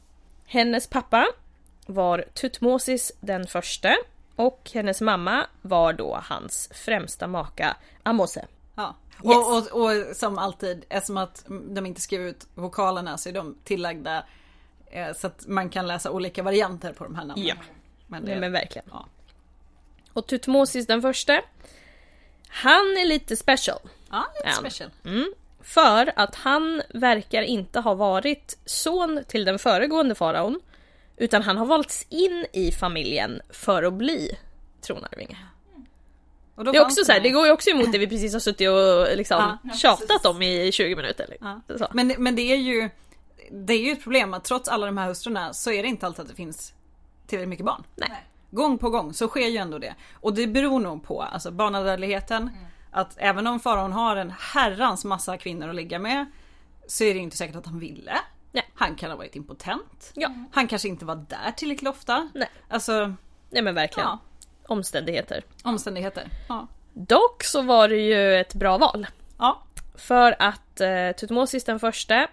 Hennes pappa var Tutmosis den förste och hennes mamma var då hans främsta maka Amose. Yes. Och, och, och som alltid, eftersom att de inte skrev ut vokalerna så är de tillagda eh, så att man kan läsa olika varianter på de här namnen. Ja. Men det, Nej men verkligen. ja. Och Tutmosis den förste, han är lite special. ja, lite Ja. special. För att han verkar inte ha varit son till den föregående faraon. Utan han har valts in i familjen för att bli tronarvinge. Och då Det, är också så här, det- går ju också emot det vi precis har suttit och liksom Ja, tjatat precis. om i 20 minuter. liksom. Ja. Så. Men, men det är ju Det är ju ett problem att trots alla de här hustrurna så är det inte alltid att det finns tillräckligt mycket barn. Nej. Gång på gång så sker ju ändå det. Och det beror nog på alltså barnadödligheten. Mm. Att även om faraon har en herrans massa kvinnor att ligga med så är det inte säkert att han ville. Nej. Han kan ha varit impotent. Ja, Han kanske inte var där tillräckligt ofta. nej. Alltså, nej men verkligen. ja. Omständigheter. Omständigheter. Ja. Dock så var det ju ett bra val. ja. För att eh, Tutmosis den förste,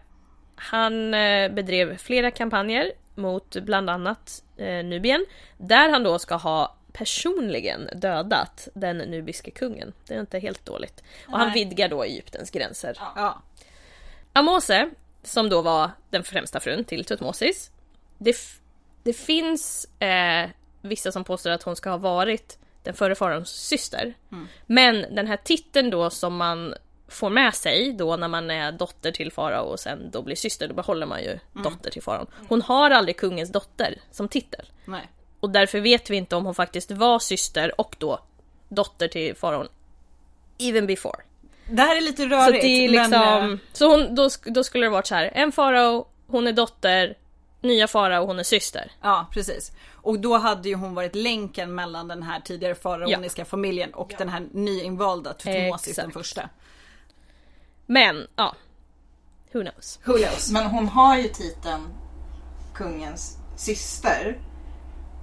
han eh, bedrev flera kampanjer mot bland annat eh, Nubien. Där han då ska ha personligen dödat den nubiske kungen. Det är inte helt dåligt. Och han Nej. vidgar då Egyptens gränser. Ja. Amose, som då var den främsta frun till Tutmosis. Det, det finns eh, vissa som påstår att hon ska ha varit den förre faraons syster. Men den här titeln då som man får med sig då när man är dotter till farao och sen då blir syster, då behåller man ju dotter till faraon. Hon har aldrig kungens dotter som titel. Nej. Och därför vet vi inte om hon faktiskt var syster och då dotter till faraon. Even before. Det här är lite Så rörigt. det är liksom, men, eh, så hon, då, då skulle det varit så här. en farao, hon är dotter, nya farao, hon är syster. Ja, precis. Och då hade ju hon varit länken mellan den här tidigare faraoniska familjen och den här nyinvalda Tutmosis den första. Men, ja. Who knows? Who knows? Men hon har ju titeln kungens syster.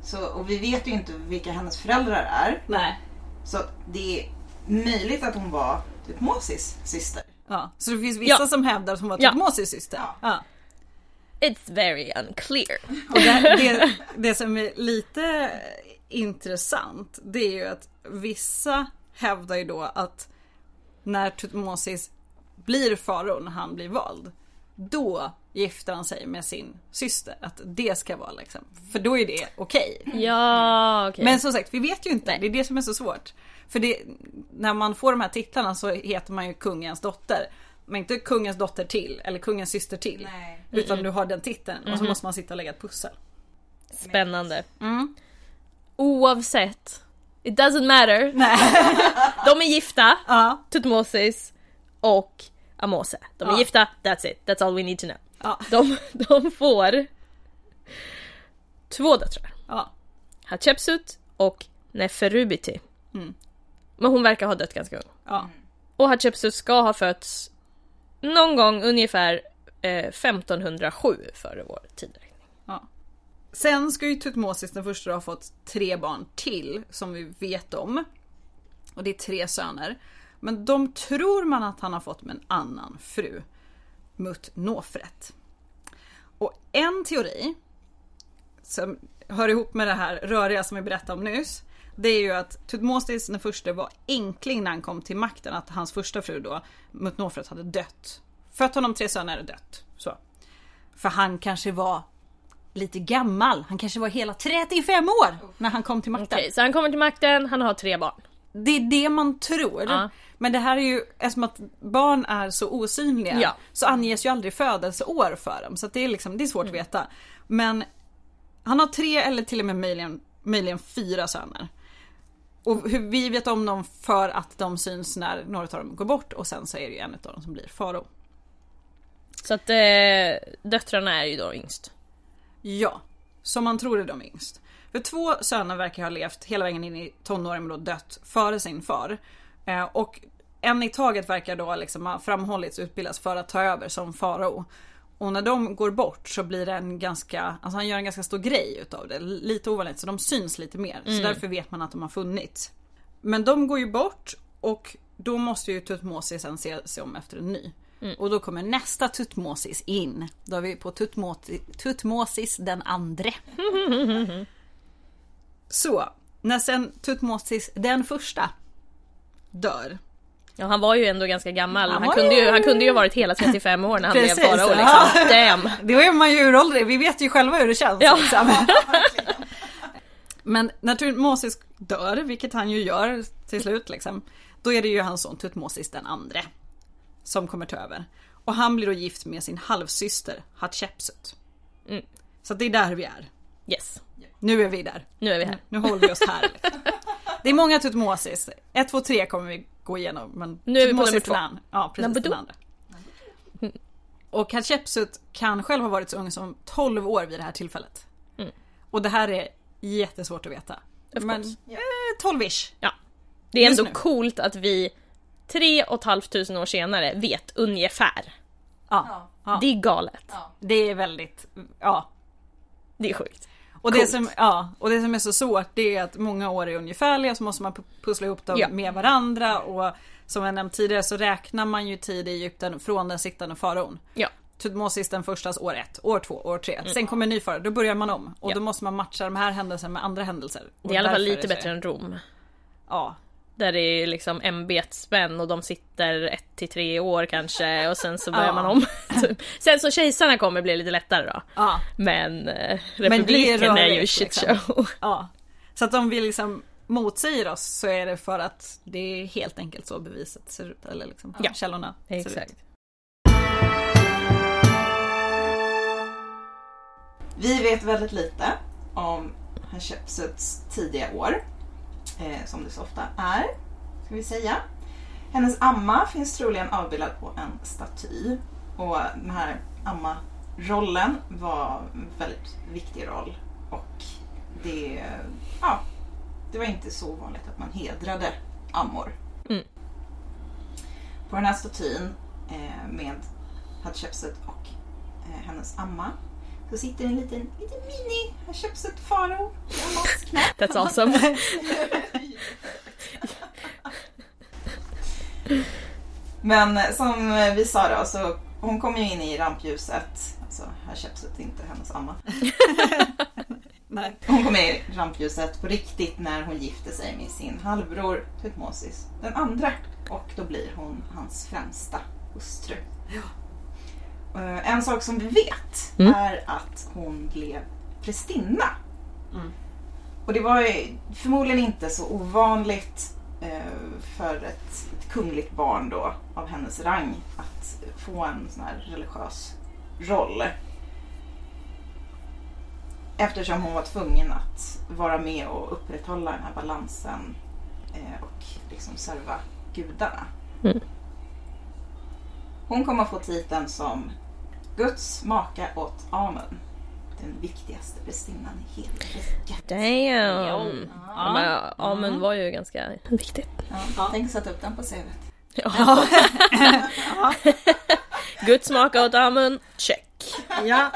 Så, och vi vet ju inte vilka hennes föräldrar är. Nej. Så det är möjligt att hon var Tutmosis syster. Ja. Så det finns vissa Ja. som hävdar att hon var Ja. Tutmosis syster. Ja. It's very unclear. Och det, det, det som är lite intressant det är ju att vissa hävdar ju då att när Tutmosis blir farao när han blir vald. Då gifter han sig med sin syster. Att det ska vara liksom. För då är det okej. Ja, okej. Men som sagt, vi vet ju inte. Nej. Det är det som är så svårt. För det, när man får de här titlarna så heter man ju kungens dotter. Men inte kungens dotter till eller kungens syster till. Nej. Utan du har den titeln och så måste man sitta och lägga ett pussel. Spännande. Mm. Oavsett. It doesn't matter. Nej. De är gifta, Ja. Tutmosis och Amose. De är Ja. gifta, that's it. That's all we need to know. Ja. De, de får två döttrar. ja. Hatshepsut och Neferubiti. Mm. Men hon verkar ha dött ganska ung. ja. Och Hatshepsut ska ha fötts någon gång ungefär eh, 1507 före vår tideräkning. Sen ska ju Tutmosis den första ha fått tre barn till som vi vet om. Och det är tre söner. Men de tror man att han har fått med en annan fru. Mut Nofret. Och en teori som hör ihop med det här röriga som vi berättade om nyss. Det är ju att Tutmosis den första var enkling när han kom till makten. Att hans första fru då, Mut Nofret, hade dött. Fött honom tre söner och dött. Så. För han kanske var lite gammal. Han kanske var hela 35 år när han kom till makten. Okej, så han kommer till makten, han har tre barn. Det är det man tror. Ja. Men det här är ju, eftersom att barn är så osynliga Ja. så anges ju aldrig födelseår för dem. Så det är liksom, det är svårt att veta. Men han har tre eller till och med möjligen, möjligen fyra söner. Och hur vi vet om dem för att de syns när några av dem går bort och sen så är det ju en av dem som blir farao. Så att eh, döttrarna är ju då yngst. Ja, som man tror är de yngst. För två söner verkar ha levt hela vägen in i tonåren men då dött före sin far. Eh, och en i taget verkar då liksom ha framhållits och utbildats för att ta över som farao. Och när de går bort så blir det en ganska, alltså han gör en ganska stor grej utav det. Lite ovanligt så de syns lite mer. Så därför vet man att de har funnits. Men de går ju bort och då måste ju Tutmosis sen se sig om efter en ny. Och då kommer nästa Tutmosis in. Då är vi på Tutmosis, Tutmosis den andre. Så, när sen Tutmosis den första dör. Ja, han var ju ändå ganska gammal. Han Han, kunde, ju, han kunde ju ha varit hela 35 år när han blev Precis, farao ja. liksom. Damn! Då är man ju uråldrig, vi vet ju själva hur det känns. Ja. Liksom. Men när Tutmosis dör, vilket han ju gör till slut liksom. Då är det ju hans son Tutmosis den andre. Som kommer ta över. Och han blir då gift med sin halvsyster Hatshepsut. Mm. Så det är där vi är. Yes, Nu är vi där. nu är vi här. Nu håller vi oss här. Det är många Tutmosis. 1, 2, 3 kommer vi gå igenom. Men Nu är vi på nummer två. den an- Ja, precis. Number Den andra. Och Hatshepsut kan själv ha varit så ung som 12 år vid det här tillfället. Mm. Och det här är jättesvårt att veta. Men eh, 12-ish. Ja. Det är Just ändå nu. coolt att vi tre och ett halvt tusen år senare vet ungefär. Ja. Ja. Det är galet. Det är väldigt, ja. Det är sjukt. Och det, Coolt. som, ja, och det som är så svårt det är att många år är ungefärliga så måste man pu- pussla ihop dem Ja. med varandra och som jag nämnt tidigare så räknar man ju tid i Egypten från den sittande faraon. Ja. Tutmosis den förstas år ett, år två, år tre. Sen kommer en ny farao, då börjar man om. Och Mm. Ja. då måste man matcha de här händelserna med andra händelser. Det är i alla fall lite bättre än Rom. Ja. Där det är liksom ämbetsmän och de sitter ett till tre år kanske och sen så börjar Ja. man om. sen så kejsarna kommer det lite lättare då. Ja. Men eh, det är republiken är, ju shit liksom. show. ja. Så att om vi liksom motsäger oss så är det för att det är helt enkelt så beviset ser ut. Eller liksom Ja. källorna ser Exakt. ut. Vi vet väldigt lite om Hatshepsuts tidiga år. Eh, som det så ofta är, ska vi säga. Hennes amma finns troligen avbildad på en staty. Och den här amma-rollen var en väldigt viktig roll. Och det, ja, det var inte så vanligt att man hedrade ammor. Mm. På den här statyn eh, med Hatshepsut och eh, hennes amma så sitter en liten, liten mini Hatshepsut farao i ammas knä. That's awesome. Men som vi sa då, så hon kom ju in i rampljuset. Alltså Hatshepsut, inte hennes amma. Nej. Hon kom med i rampljuset på riktigt när hon gifte sig med sin halvbror Tutmosis den andra. Och då blir hon hans främsta hustru. Eh, En sak som vi vet Mm. är att hon blev prästinna. Mm. Och det var ju förmodligen inte så ovanligt eh, för ett, ett kungligt barn då av hennes rang att få en sån här religiös roll. Eftersom hon var tvungen att vara med och upprätthålla den här balansen eh, och liksom serva gudarna. Mm. Hon kommer att få titeln som Guds maka åt Amun. Den viktigaste prästinnan i hela riket. Damn! Ja, men Amen var ju ganska viktigt. Ja, Tänk sätta upp den på CVt. Ja. Guds smaka åt Amen, check. Ja.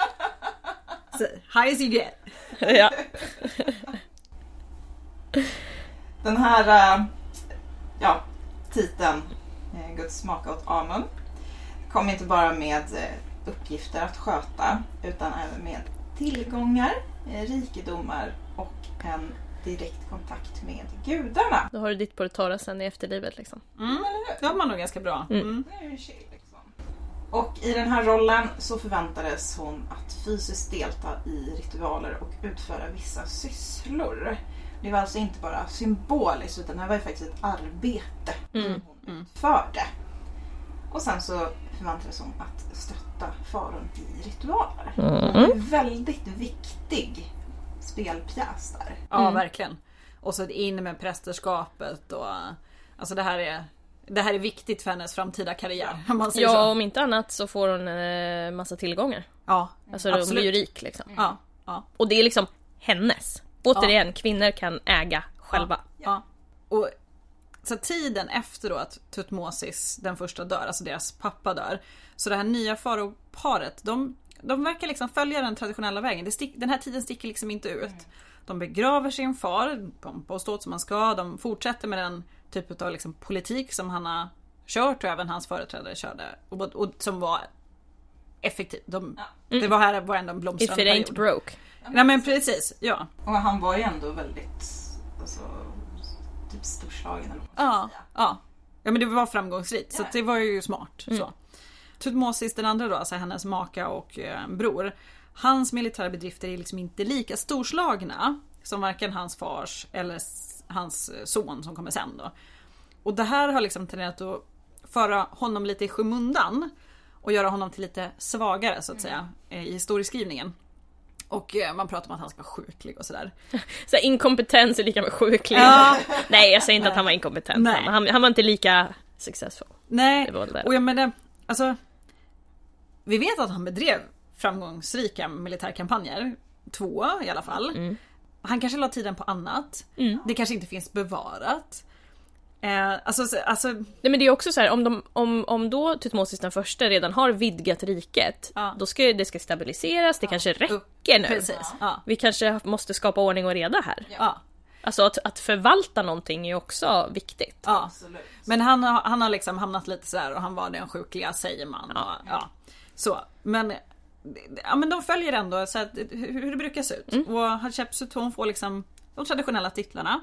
Så, high as you get. ja. Den här eh, ja, titeln, eh, Guds maka åt Amun, kom inte bara med eh, uppgifter att sköta utan även med tillgångar, eh, rikedomar och en direkt kontakt med gudarna. Då har du ditt på det torra sen i efterlivet liksom. Mm. Det var man nog ganska bra. Mm. Mm. Liksom. Och i den här rollen så förväntades hon att fysiskt delta i ritualer och utföra vissa sysslor. Det var alltså inte bara symboliskt utan det här var ju faktiskt ett arbete Mm. som hon utförde. Och sen så förväntades hon att stötta faron i ritualer. Hon var Mm. en väldigt viktig spelpjäs där. Ja, Mm. verkligen. Och så in med prästerskapet och alltså det här är det här är viktigt för hennes framtida karriär. Om man säger Ja, så. om inte annat så får hon eh, massa tillgångar. Ja, Alltså hon Absolut. blir ju rik liksom. ja, ja, Och det är liksom hennes. Återigen, kvinnor kan äga själva. ja. Och så tiden efter då att Tutmosis den första dör, alltså deras pappa dör. Så det här nya faraoparet, de, de verkar liksom följa den traditionella vägen. Det stick, den här tiden sticker liksom inte ut. De begraver sin far, pompa och ståt som man ska. De fortsätter med den typ av liksom politik som han har kört och även hans företrädare körde. Och, och som var effektiv. De, Det var här var ändå en If blomstrande it ain't period. broke. Nej men precis, ja. Och han var ju ändå väldigt typ storslagen eller vad man ska Ja, säga. ja. Ja men det var framgångsrikt så det var ju smart. Så. Tutmosis den andra då, alltså hennes maka och eh, bror. Hans militära bedrifter är liksom inte lika storslagna som varken hans fars eller hans eh, son som kommer sen då. Och det här har liksom tenderat att föra honom lite i skymundan och göra honom till lite svagare så att säga eh, i historieskrivningen. Och eh, man pratar om att han ska vara sjuklig och sådär. Så här, inkompetens är lika med sjuklig. Ja. Nej, jag säger inte att han var inkompetent. Nej. Han, han var inte lika successful. Nej, och jag menar, alltså. Vi vet att han bedrev framgångsrika militärkampanjer. Två i alla fall. Mm. Han kanske la tiden på annat. Det kanske inte finns bevarat. Eh, alltså, så- alltså, Nej men det är också så här, om, de, om, om då Tutmosis den första redan har vidgat riket, Ja. då ska det ska stabiliseras, det kanske räcker nu. precis. Ja. Vi kanske måste skapa ordning och reda här. Ja. Alltså att, att förvalta någonting är också viktigt. Ja. Absolut. Men han han har liksom hamnat lite sådär och han var den sjukliga säger man. Ja. Ja. Så, men, ja, men de följer ändå så att, hur, det brukar se ut. Och Hatshepsut hon får liksom de traditionella titlarna.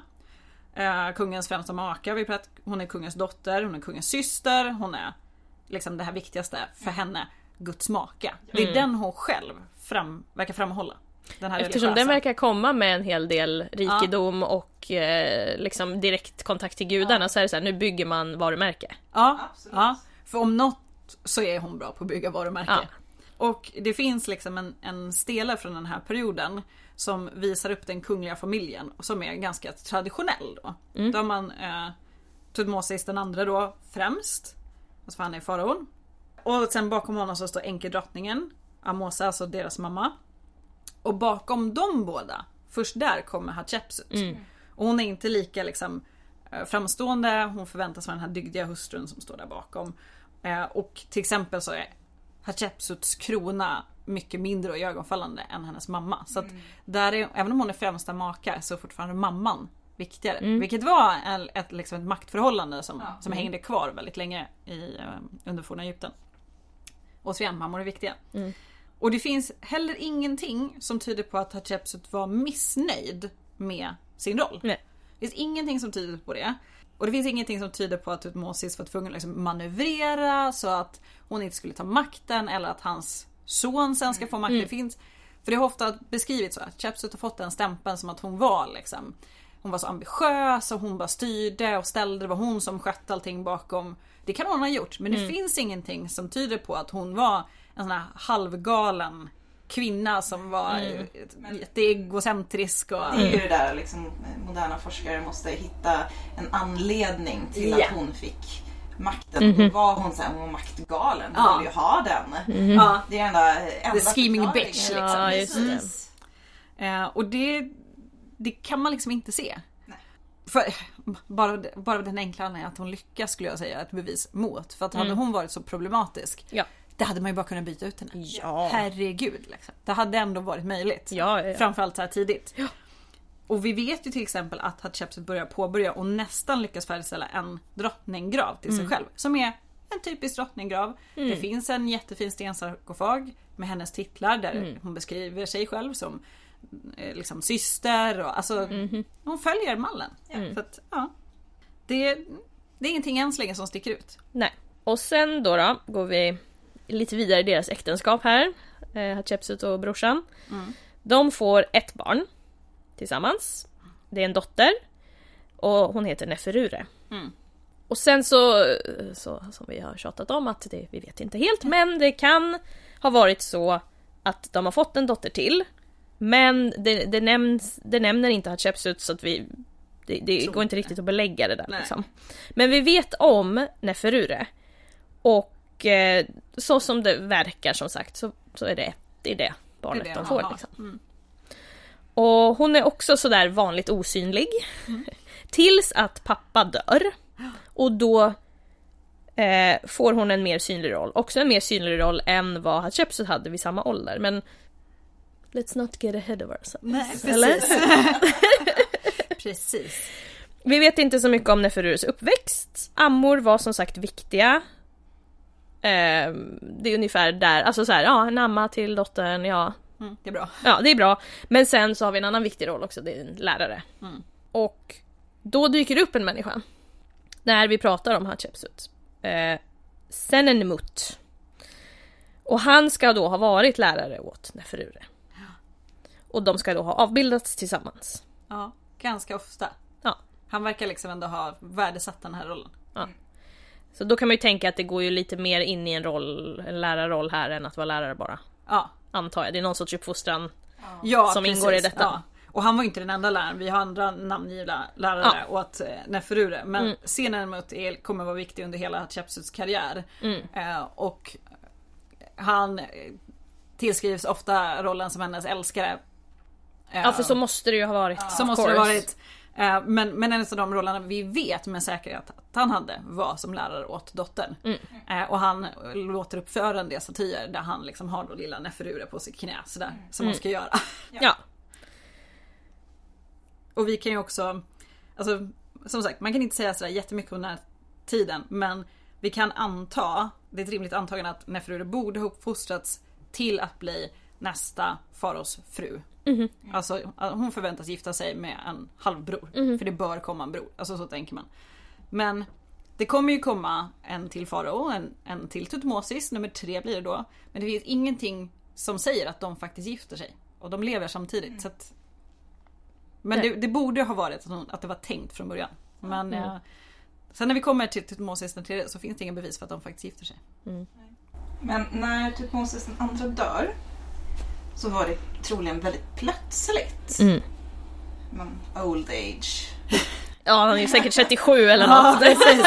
Eh, kungens främsta maka, vi hon är kungens dotter, hon är kungens syster, hon är liksom det här viktigaste för henne, Guds maka. Det är den hon själv fram, verkar framhålla. Den här Eftersom den verkar komma med en hel del rikedom och eh, liksom direktkontakt till gudarna så är det så här, nu bygger man varumärke. Ja, Absolut. ja, för om något så är hon bra på att bygga varumärke. Ja. Och det finns liksom en, en stele från den här perioden som visar upp den kungliga familjen som är ganska traditionell då. Då har man eh, Tutmosis den andra då främst, alltså för han är faraon. Och sen bakom honom så står enkedrottningen, Amosa, alltså deras mamma. Och bakom de båda, först där kommer Hatshepsut. Och hon är inte lika liksom eh, framstående, hon förväntas vara den här dygdiga hustrun som står där bakom. Eh, Och till exempel så är Hatshepsuts krona mycket mindre och ögonfallande än hennes mamma. Så att där är, även om hon är främsta maka så är fortfarande mamman viktigare. Vilket var en, ett, liksom ett maktförhållande som, Ja. som hängde kvar väldigt länge i, eh, under forna Egypten. Återigen, mammor är viktiga. Och det finns heller ingenting som tyder på att Hatshepsut var missnöjd med sin roll. Nej. Det finns ingenting som tyder på det. Och det finns ingenting som tyder på att Tutmosis var tvungen att liksom manövrera så att hon inte skulle ta makten eller att hans son sen ska få makten. Det finns, för det har ofta beskrivits så att Hatshepsut har fått den stämpeln som att hon var liksom hon var så ambitiös och hon bara styrde och ställde. Det var hon som skötte allting bakom. Det kan hon ha gjort men det finns ingenting som tyder på att hon var en sån här halvgalen kvinna som var mm. jätteegocentrisk och... Det är ju det där liksom, moderna forskare måste hitta en anledning till Ja. att hon fick makten. Och var hon sen hon var maktgalen? Hon Ja. ville ju ha den. Ja, Det är enda, enda The scheming bitch, liksom. Ja, just det. Precis. Eh, och det, det kan man liksom inte se. Nej. För, bara, bara den enkla anledningen att hon lyckas skulle jag säga är ett bevis mot. För att hade hon varit så problematisk Ja. det hade man ju bara kunnat byta ut henne. Ja. Herregud. Liksom. Det hade ändå varit möjligt. Ja, ja, ja. Framförallt så här tidigt. Och vi vet ju till exempel att Hatshepsut börjar påbörja och nästan lyckas färdigställa en drottninggrav till sig själv. Som är en typisk drottninggrav. Det finns en jättefin stensarkofag med hennes titlar där hon beskriver sig själv som eh, liksom syster och alltså hon följer mallen. Så att, ja. det, det är ingenting än så länge som sticker ut. Nej. Och sen då, då går vi lite vidare i deras äktenskap här. Eh, Hatshepsut och brorsan. De får ett barn tillsammans. Det är en dotter. Och hon heter Neferure. Mm. Och sen så, så, som vi har tjatat om, att det, vi vet inte helt, men det kan ha varit så att de har fått en dotter till. Men det, det, nämns, det nämner inte Hatshepsut så att vi det, det går inte riktigt att belägga det där liksom. Men vi vet om Neferure. Och eh, så som det verkar som sagt så, så är det, det är det barnet Det är de får. Liksom. Mm. Och hon är också sådär vanligt osynlig. Tills att pappa dör. Och då eh, får hon en mer synlig roll. Också en mer synlig roll än vad Hatshepsut hade vid samma ålder. Men let's not get ahead of ourselves. Nej, precis. precis. Vi vet inte så mycket om Neferures uppväxt. Ammor var som sagt viktiga. Eh, det är ungefär där, alltså så här, ja en amma till dottern, ja Mm, det är bra. Ja, det är bra. Men sen så har vi en annan viktig roll också, det är en lärare. Mm. Och då dyker det upp en människa. När vi pratar om Hatshepsut. Eh, Senenmut. Och han ska då ha varit lärare åt Neferure. Och de ska då ha avbildats tillsammans. Ja, ganska ofta. Ja. Han verkar liksom ändå ha värdesatt den här rollen. Så då kan man ju tänka att det går ju lite mer in i en roll, en lärarroll här än att vara lärare bara. Ja, Antar jag. Det är någon sorts uppfostran. ja Som ingår i detta. Ja. Och han var ju inte den enda läraren, vi har andra namngivna lärare åt eh, Neferure. Men Mm. Senenmut är, kommer vara viktig under hela Hatshepsuts karriär. Mm. Eh, och han eh, tillskrivs ofta rollen som hennes älskare. Ja, för så måste det ju ha varit. Så måste det ha course. varit. Eh, Men, men en av de rollerna vi vet med säkerhet att han hade var som lärare åt dottern. Mm. Eh, Och han låter uppföra en del statyer där han liksom har då lilla Neferure på sitt knä sådär. Som Mm. man ska göra. Ja. Och vi kan ju också, alltså som sagt man kan inte säga sådär jättemycket om den här tiden men vi kan anta det är ett rimligt antagande att Neferure borde ha uppfostrats till att bli nästa faraos fru. Alltså att hon förväntas gifta sig med en halvbror. För det bör komma en bror. Alltså så tänker man. Men det kommer ju komma en till farao, en, en till Tutmosis, nummer tre blir det då. Men det finns ingenting som säger att de faktiskt gifter sig. Och de lever samtidigt. Så att, men det, det borde ha varit att, det var tänkt från början. Men eh, sen när vi kommer till Tutmosis den tredje så finns det inga bevis för att de faktiskt gifter sig. Men när Tutmosis den andra dör så var det troligen väldigt plötsligt. Mm. Men old age. Ja, han är säkert 37 eller något.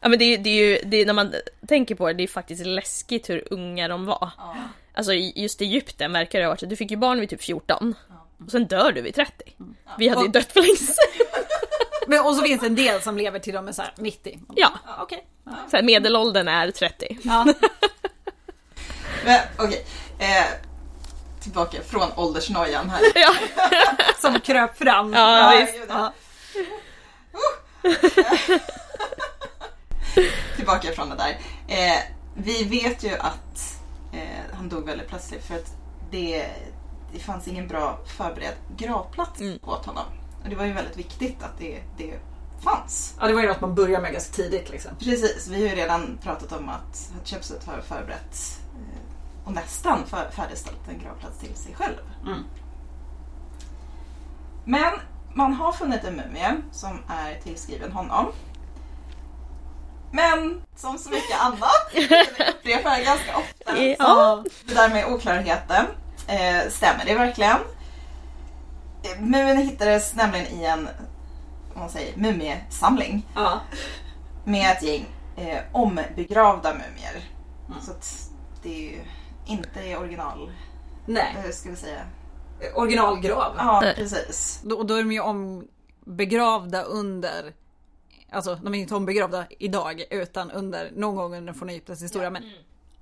Ja men det, är- det är ju, det är, när man tänker på det, det är faktiskt läskigt hur unga de var. Ja. Alltså just i Egypten verkar det ha varit så, du fick ju barn vid typ 14. Och sen dör du vid 30. Vi hade ju dött för länge sedan. Men, och så finns det en del som lever till de är så här 90. Ja, Ja. Ja. så här, medelåldern är 30. Ja. Men okej. Eh, tillbaka från åldersnojan här. Ja. Som kröp fram. Ja, visst. Ja. Tillbaka från det där. Eh, vi vet ju att eh, han dog väldigt plötsligt för att det, det fanns ingen bra förberedd gravplats Mm. åt honom. Och det var ju väldigt viktigt att det, det fanns. ja, det var ju något man börjar med ganska tidigt liksom. Precis, vi har ju redan pratat om att Hatshepsut har förberett och nästan för, färdigställt en gravplats till sig själv. Mm. Men man har funnit en mumie som är tillskriven honom. Men som så mycket annat, det upprepar jag ganska ofta. Ja. Det där med oklarheten, eh, stämmer det verkligen? Eh, Mumien hittades nämligen i en man säger, mumiesamling Ja. med ett gäng eh, ombegravda mumier. Mm. Så att det är ju inte original, Nej. eh, ska vi säga. Originalgrav. Ja, precis. Då, då är de ju ombegravda under Alltså de är inte ombegravda idag utan under någon gång under från Egyptens historia men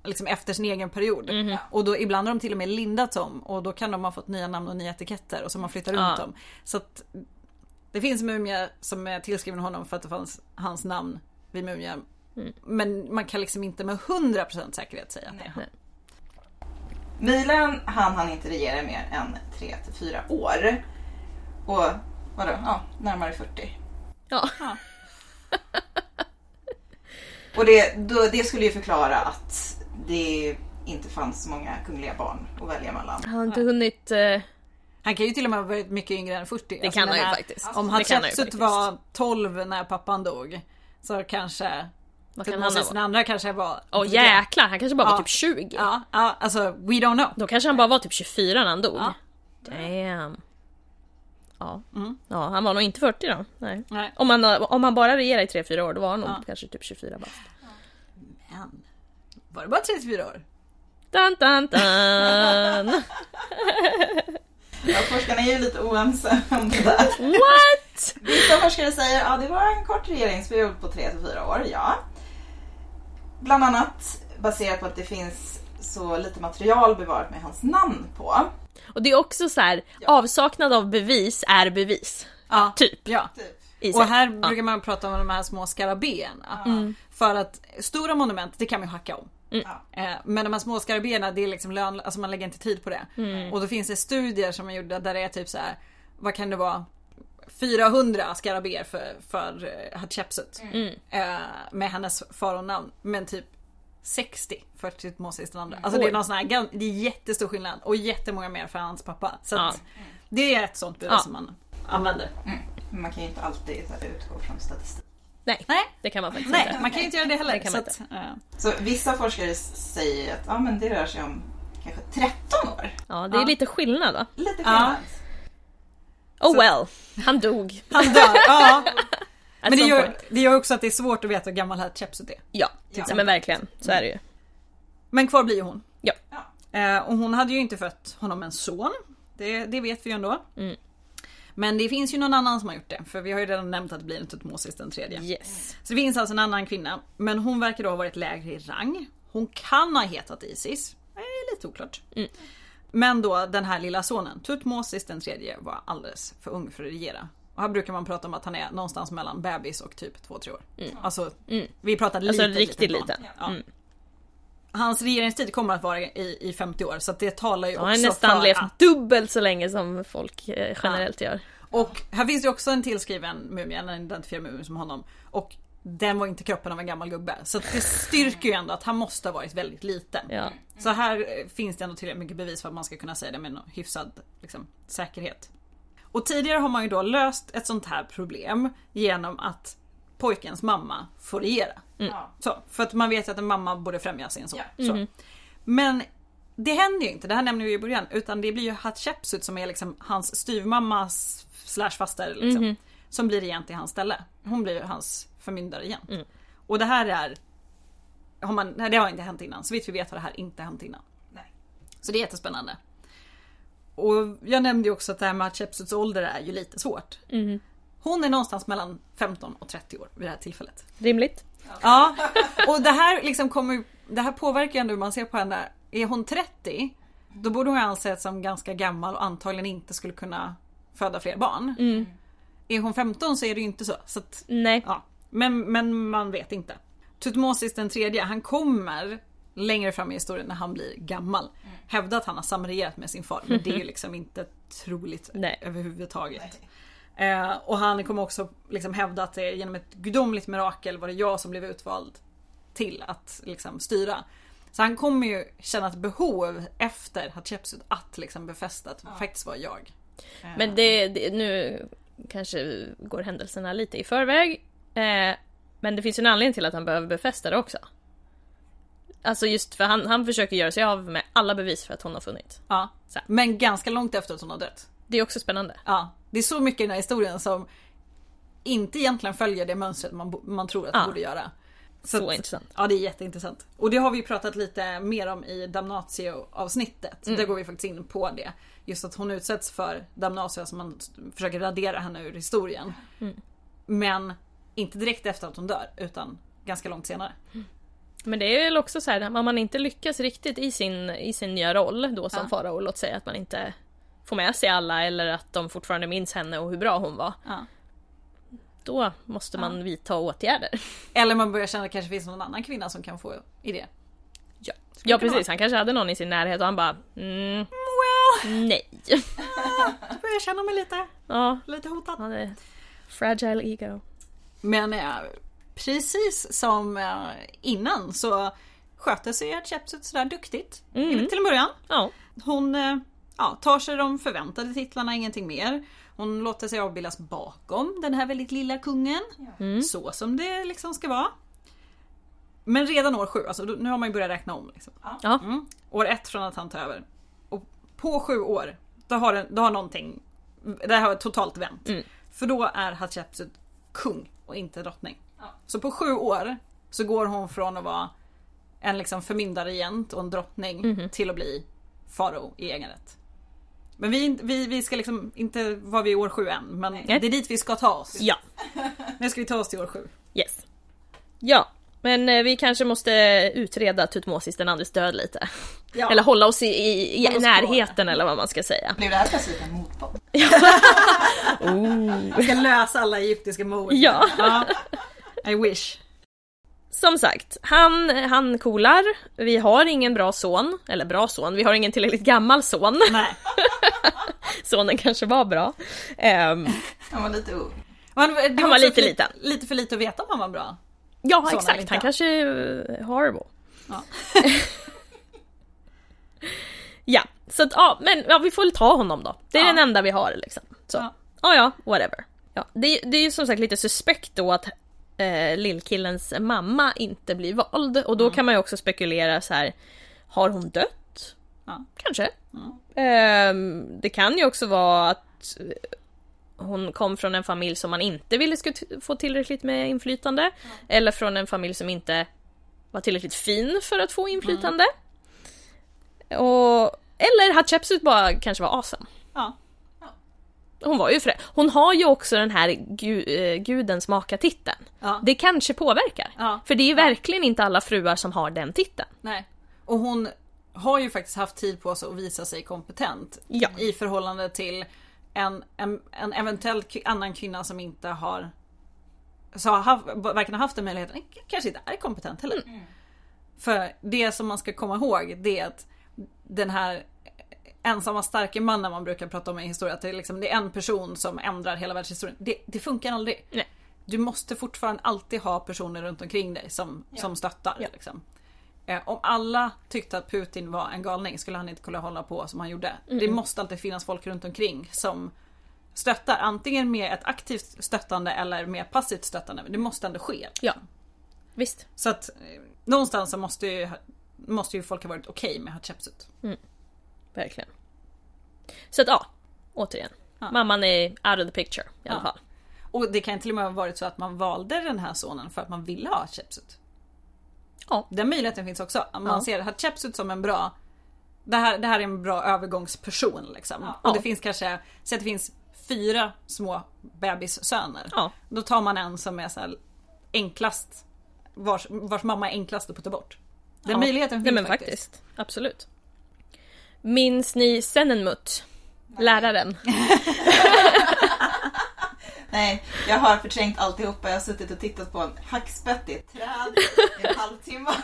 liksom efter sin egen period. Och då ibland har de till och med lindats om och då kan de ha fått nya namn och nya etiketter och så man flyttar runt Ja. dem. Så att det finns mumier som är tillskriven honom för att det fanns hans namn vid mumien. Men man kan liksom inte med 100% säkerhet säga att det är han. Milan han han inte regera mer än 3 till 4 år. Och vadå, ja, närmare 40. Ja. Och det, då, det skulle ju förklara att det inte fanns så många kungliga barn att välja mellan. Han har inte hunnit... Eh, Han kan ju till och med ha varit mycket yngre än 40. det kan den han ju faktiskt. Om kan han Hatshepsut faktiskt. var 12 när pappan dog. Så kanske Vad kan han den varit? andra kanske var... Åh jäklar, han kanske bara var Ja. typ 20. Ja, ja, alltså we don't know. Då kanske han bara var typ 24 när han dog. Ja. Damn. Ja. Mm. ja, han var nog inte 40 då. Nej. Nej. Om, han, om han bara regerar i 3-4 år, då var han nog Ja. kanske typ 24 bast. Men, var det bara 34 år? Dun, dun, dun. Ja, forskarna är ju lite oense om det där. What? Vissa forskare säger att ja, det var en kort regeringsperiod på 3 till 4 år, ja. Bland annat baserat på att det finns så lite material bevarat med hans namn på. Och det är också så här, avsaknad av bevis är bevis. Ja, Typ. Ja. Typ. Och här Ja. brukar man prata om de här små skarabéerna. För att stora monument, det kan man ju hacka om. Ja. Eh, Men de här små skarabéerna, det är liksom lön, alltså man lägger inte tid på det. Och då finns det studier som är gjorda där det är typ så här, vad kan det vara? 400 skarabéer för, för eh, Hatshepsut. Eh, med hennes faronamn. Men typ 60 för Tutmosis den andra. Alltså det är Oj. någon sån här, det är jättestor skillnad. Och jättemånga mer för hans pappa. Så Ja. det är ett sånt bevis Ja. som man använder. Men man kan ju inte alltid utgå från statistik. Nej, Nej, det kan man faktiskt nej inte. man kan ju inte göra det heller. Det kan så man att, eh, Så vissa forskare säger att ja, men det rör sig om kanske 13 år. Ja, det är Ja. lite skillnad va? Lite Ja. skillnad. Oh well, han dog. han dör. ja. Men det gör, point. det gör också att det är svårt att veta hur gammal Hatshepsut är. Ja, Ja. Nej, men verkligen. Så är det ju. Men kvar blir ju hon. Ja. Ja. Eh, och hon hade ju inte fött honom en son. Det, det vet vi ju ändå. Mm. Men det finns ju någon annan som har gjort det. För vi har ju redan nämnt att det blir en Tutmosis den tredje. Yes. Så det finns alltså en annan kvinna. Men hon verkar då ha varit lägre i rang. Hon kan ha hetat Isis. Det är lite oklart. Men då den här lilla sonen, Tutmosis den tredje, var alldeles för ung för att regera. Och här brukar man prata om att han är någonstans mellan bebis och typ 2-3 år. Mm. Alltså, Mm. vi pratar Alltså litet, riktigt litet barn. liten. Ja. Mm. Hans regeringstid kommer att vara i, i 50 år så att det talar ju Han också har nästan för levt att... dubbelt så länge som folk eh, generellt gör. Och här finns det ju också en tillskriven mumie, en identifierad mumie som honom. Och den var inte kroppen av en gammal gubbe. Så det styrker ju ändå att han måste ha varit väldigt liten. Ja. Så här eh, finns det ändå tillräckligt mycket bevis för att man ska kunna säga det med någon hyfsad liksom, säkerhet. Och tidigare har man ju då löst ett sånt här problem genom att pojkens mamma får regera. Ja. Så, för att man vet ju att en mamma borde främja sin son. Ja. Så. Men det händer ju inte, det här nämner vi i början, utan det blir ju Hatshepsut som är liksom hans styvmammas slash faster liksom, som blir regent i hans ställe. Hon blir ju hans förmyndarregent. Mm. Och det här är har man, det har inte hänt innan. Så vitt vi vet har det här inte hänt innan. Nej. Så det är jättespännande. Och jag nämnde ju också att det här med Hatshepsuts ålder är ju lite svårt. Mhm. Hon är någonstans mellan 15 och 30 år vid det här tillfället. Rimligt. Ja, och det här liksom kommer det här påverkar ju ändå hur man ser på henne. Är hon 30, då borde hon anses som ganska gammal och antagligen inte skulle kunna föda fler barn. Mm. Är hon 15 så är det ju inte så. så att, Nej. ja. Men, men man vet inte. Tutmosis den tredje, han kommer längre fram i historien när han blir gammal hävda att han har samregerat med sin far. Men det är ju liksom inte troligt Nej. överhuvudtaget. Eh, och han kommer också liksom hävda att det genom ett gudomligt mirakel var det jag som blev utvald till att liksom styra. Så han kommer ju känna ett behov efter Hatshepsut att liksom befästa att det faktiskt var jag. Men det, det, nu kanske går händelserna lite i förväg. Eh, men det finns ju en anledning till att han behöver befästa det också. Alltså just för han, han försöker göra sig av med alla bevis för att hon har funnits. Ja. Så. Men ganska långt efter att hon har dött. Det är också spännande. Ja. Det är så mycket i den här historien som inte egentligen följer det mönstret man, man tror att det Ja. borde göra. Så, att- intressant. Ja det är jätteintressant. Och det har vi pratat lite mer om i Damnatio avsnittet. Mm. Där går vi faktiskt in på det. Just att hon utsätts för Damnatio, alltså man försöker radera henne ur historien. Mm. Men inte direkt efter att hon dör utan ganska långt senare. Men det är väl också så här, om man inte lyckas riktigt i sin, i sin nya roll då som Ja. farao, låt säga att man inte får med sig alla eller att de fortfarande minns henne och hur bra hon var. Ja. Då måste man vidta åtgärder. Eller man börjar känna att det kanske finns någon annan kvinna som kan få idé. Ja, ja precis, han kanske hade någon i sin närhet och han bara mm, Well, nej. jag börjar känna mig lite, Ja, lite hotad. hade fragile ego. Men eh, precis som eh, innan så sköter sig Hatshepsut sådär duktigt. Mm. Till en början. Ja. Hon eh, ja, tar sig de förväntade titlarna, ingenting mer. Hon låter sig avbildas bakom den här väldigt lilla kungen. Mm. Så som det liksom ska vara. Men redan år sju, alltså nu har man ju börjat räkna om. Liksom. Ja. Mm. År ett från att han tar över. Och på sju år, då har, det, då har någonting, det har totalt vänt. Mm. För då är Hatshepsut kung och inte drottning. Ja. Så på sju år så går hon från att vara en liksom förmyndarregent och en drottning Mhm. till att bli farao i egen rätt. Men vi, vi, vi ska liksom inte vara vid år sju än, men Nej. det är dit vi ska ta oss. Ja. Nu ska vi ta oss till år sju. Yes. Ja, men eh, vi kanske måste utreda Tutmosis den andres död lite. Ja. Eller hålla oss i, i, i oss närheten eller vad man ska säga. Blev det här plötsligt en motpodd? Vi ska lösa alla egyptiska mord. Ja. ja. I wish. Som sagt, han, han coolar. Vi har ingen bra son. Eller bra son, vi har ingen tillräckligt gammal son. Nej. Sonen kanske var bra. Ehm, Han var lite ung. Han, var lite liten. Lite för lite att veta om han var bra. Ja, eller exakt. Han kanske är horrible. Ja. Ja, så att, ja, men ja, vi får väl ta honom då. Det är Ja. den enda vi har liksom. Så, Ja. ja, ja, whatever. Ja, det, det är ju som sagt lite suspekt då att eh, lillkillens mamma inte blir vald. Och då kan man ju också spekulera så här. Har hon dött? Ja. Kanske. Ehm, det kan ju också vara att eh, hon kom från en familj som man inte ville skulle få tillräckligt med inflytande. Eller från en familj som inte var tillräckligt fin för att få inflytande. Och, eller Hatshepsut bara kanske var awesome. Ja. Hon var ju frä. Hon har ju också den här gu, eh, gudens maka-titeln. Ja. Det kanske påverkar. Ja. För det är ju verkligen inte alla fruar som har den titeln. Nej. Och hon har ju faktiskt haft tid på sig att visa sig kompetent. Ja. I förhållande till en, en, en eventuell annan kvinna som inte har så haft, har haft den möjligheten, kanske inte är kompetent heller. För det som man ska komma ihåg det är att den här ensamma starke mannen man brukar prata om i historia, att det är, liksom, det är en person som ändrar hela världshistorien. Det, det funkar aldrig. Nej. Du måste fortfarande alltid ha personer runt omkring dig som, som stöttar. Ja. Liksom. Eh, om alla tyckte att Putin var en galning skulle han inte kunna hålla på som han gjorde. Det måste alltid finnas folk runt omkring som stöttar. Antingen med ett aktivt stöttande eller med passivt stöttande. Det måste ändå ske. Ja. Visst. Så att eh, någonstans så måste ju, måste ju folk ha varit okej med Hatshepsut. Verkligen. Så att ja, återigen. Ja. Mamman är out of the picture i alla Ja. fall. Och det kan till och med ha varit så att man valde den här sonen för att man ville ha Hatshepsut. Ja. Den möjligheten finns också. Man Ja. ser Hatshepsut som en bra det här, det här är en bra övergångsperson liksom. Ja. Och det finns kanske, säg att det finns fyra små bebissöner. Ja. Då tar man en som är så enklast, vars, vars mamma är enklast att putta bort. Den Ja. möjligheten Nej finns men faktiskt. Absolut. Minns ni Senenmut? Läraren. Nej, jag har förträngt alltihopa. Jag har suttit och tittat på en hackspett i ett träd i en halvtimme.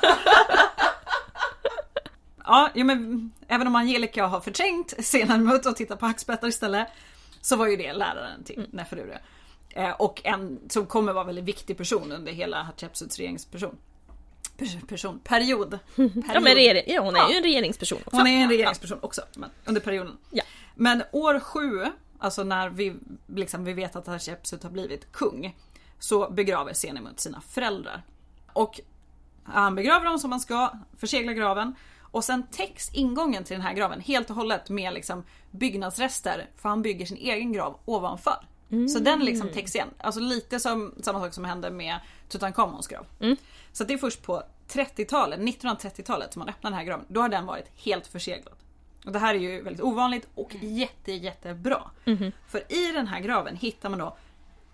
Ja, jo, men även om Angelica har förträngt scenen mot och tittat på hackspettar istället. Så var ju det läraren till Mm. Neferure. Eh, och en som kommer vara väldigt viktig person under hela Hatshepsuts regeringsperson. Pers- person, period. Ja, period. men regering, ja, hon är Ja. ju en regeringsperson också. Hon är en regeringsperson också, men under perioden. Ja. Men år sju, alltså när vi, liksom, vi vet att Hatshepsut har blivit kung, så begraver Senemut sina föräldrar. Och han begraver dem som man ska, förseglar graven. Och sen täcks ingången till den här graven helt och hållet med liksom byggnadsrester, för han bygger sin egen grav ovanför. Så den liksom täcks igen. Alltså lite som samma sak som hände med Tutankhamons grav. Så det är först på 30-talet, 1930-talet som man öppnar den här graven. Då har den varit helt förseglad. Och det här är ju väldigt ovanligt och jätte jättebra. För i den här graven hittar man då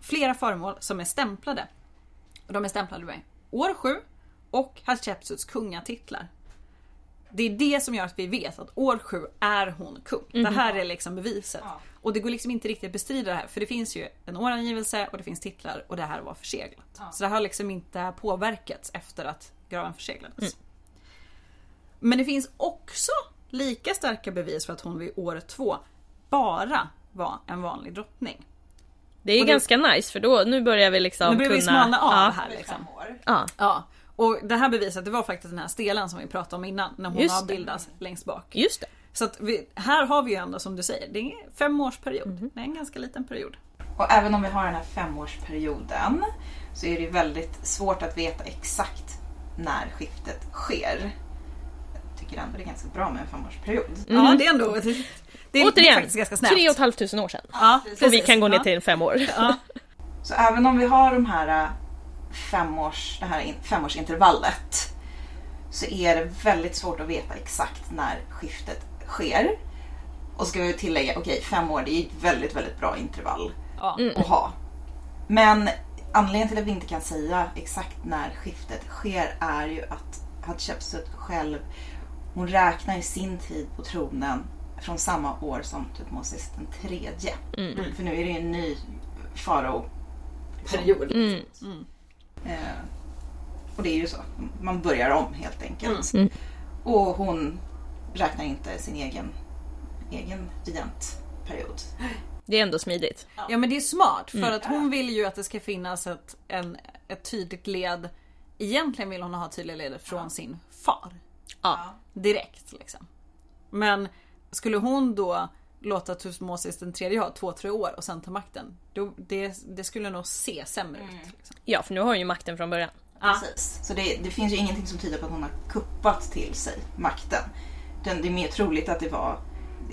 flera föremål som är stämplade. Och de är stämplade med år 7 och Hatshepsuts kungatitlar. Det är det som gör att vi vet att år 7 är hon kung. Det här är liksom beviset. Ja. Och det går liksom inte riktigt att bestrida det här för det finns ju en årangivelse och det finns titlar och det här var förseglat. Ja. Så det har liksom inte påverkats efter att graven förseglades. Men det finns också lika starka bevis för att hon vid år 2 bara var en vanlig drottning. Det är Och det- ganska nice för då, nu börjar vi liksom Nu börjar vi kunna... smalna av ja, här liksom. fem år. Ja. Ja, och det här beviset det var faktiskt den här stelen som vi pratade om innan när hon Just det. avbildas längst bak. Just det. Så att vi, här har vi ju ändå som du säger, det är en femårsperiod. Mhm. Det är en ganska liten period. Och även om vi har den här femårsperioden så är det väldigt svårt att veta exakt när skiftet sker. Tycker ändå det är ganska bra med en femårsperiod. Ja, det är ändå... Det, det, är, det är Återigen, faktiskt ganska snabbt. tre och ett halvt tusen år sedan. Ja, Och vi precis. kan gå ner Ja. till fem år. Ja. Så även om vi har de här äh, femårs, det här in- femårsintervallet så är det väldigt svårt att veta exakt när skiftet sker. Och ska vi tillägga, okej fem år det är ett väldigt, väldigt bra intervall Ja. att ha. Men anledningen till att vi inte kan säga exakt när skiftet sker är ju att Hatshepsut själv, hon räknar i sin tid på tronen från samma år som Tutmosis den tredje. För nu är det ju en ny farao Period. Mm. Eh, och det är ju så. Man börjar om helt enkelt. Mm. Och hon räknar inte sin egen, egen regentperiod. Det är ändå smidigt. Ja men det är smart för Mm. att hon vill ju att det ska finnas ett, en, ett tydligt led. Egentligen vill hon ha tydliga led från sin far. Ja. Direkt liksom. Men skulle hon då låta Tutmosis den tredje ha två, tre år och sen ta makten. Då, det, det skulle nog se sämre Mm. ut. Liksom. ja, för nu har hon ju makten från början. Ja. Precis. Så det, det finns ju ingenting som tyder på att hon har kuppat till sig makten. Utan det är mer troligt att det var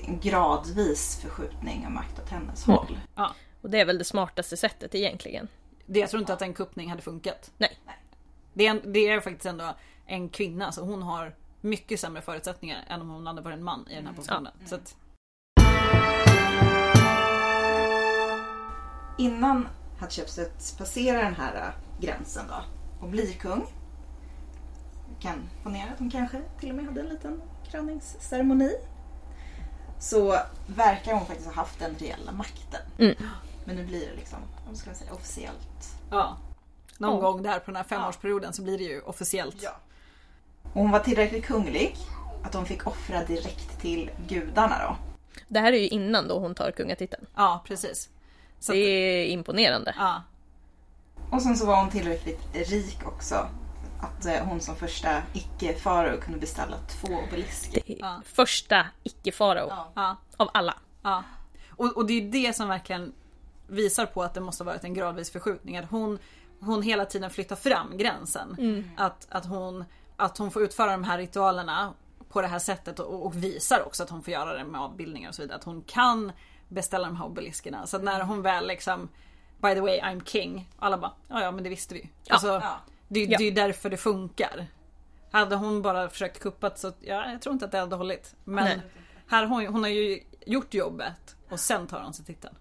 en gradvis förskjutning av makt åt hennes Mm. håll. Ja. Och det är väl det smartaste sättet egentligen. Det, jag tror inte att en kuppning hade funkat. Nej. Det är, det är faktiskt ändå en kvinna så hon har mycket sämre förutsättningar än om hon hade varit en man i den här positionen. Så att, Innan Hatshepsut passerar den här äh, gränsen då och blir kung. Vi kan ponera att hon kanske till och med hade en liten kröningsceremoni. så verkar hon faktiskt ha haft den reella makten. Mm. Men nu blir det liksom, vad ska man säga, officiellt. Ja. Någon Ja. gång där på den här femårsperioden så blir det ju officiellt. Och hon var tillräckligt kunglig att hon fick offra direkt till gudarna då. Det här är ju innan då hon tar kungatiteln. Ja, precis. Så Det att, är imponerande. ja. Och sen så var hon tillräckligt rik också. Att eh, hon som första icke-farao kunde beställa två obelisker. Ja. första icke-farao Ja. av alla. Ja. Och, och det är ju det som verkligen visar på att det måste ha varit en gradvis förskjutning. Att hon, hon hela tiden flyttar fram gränsen. Att, att, hon, att hon får utföra de här ritualerna på det här sättet och, och visar också att hon får göra det med avbildningar och så vidare. Att hon kan beställa de här obeliskerna. Så att när hon väl liksom By the way I'm king. Alla bara ja ja men det visste vi ju. Alltså, Ja. det, Ja. det är ju därför det funkar. Hade hon bara försökt kuppat så ja, jag tror inte att det hade hållit. Men Nej. här hon, hon har ju gjort jobbet och sen tar hon sig titeln.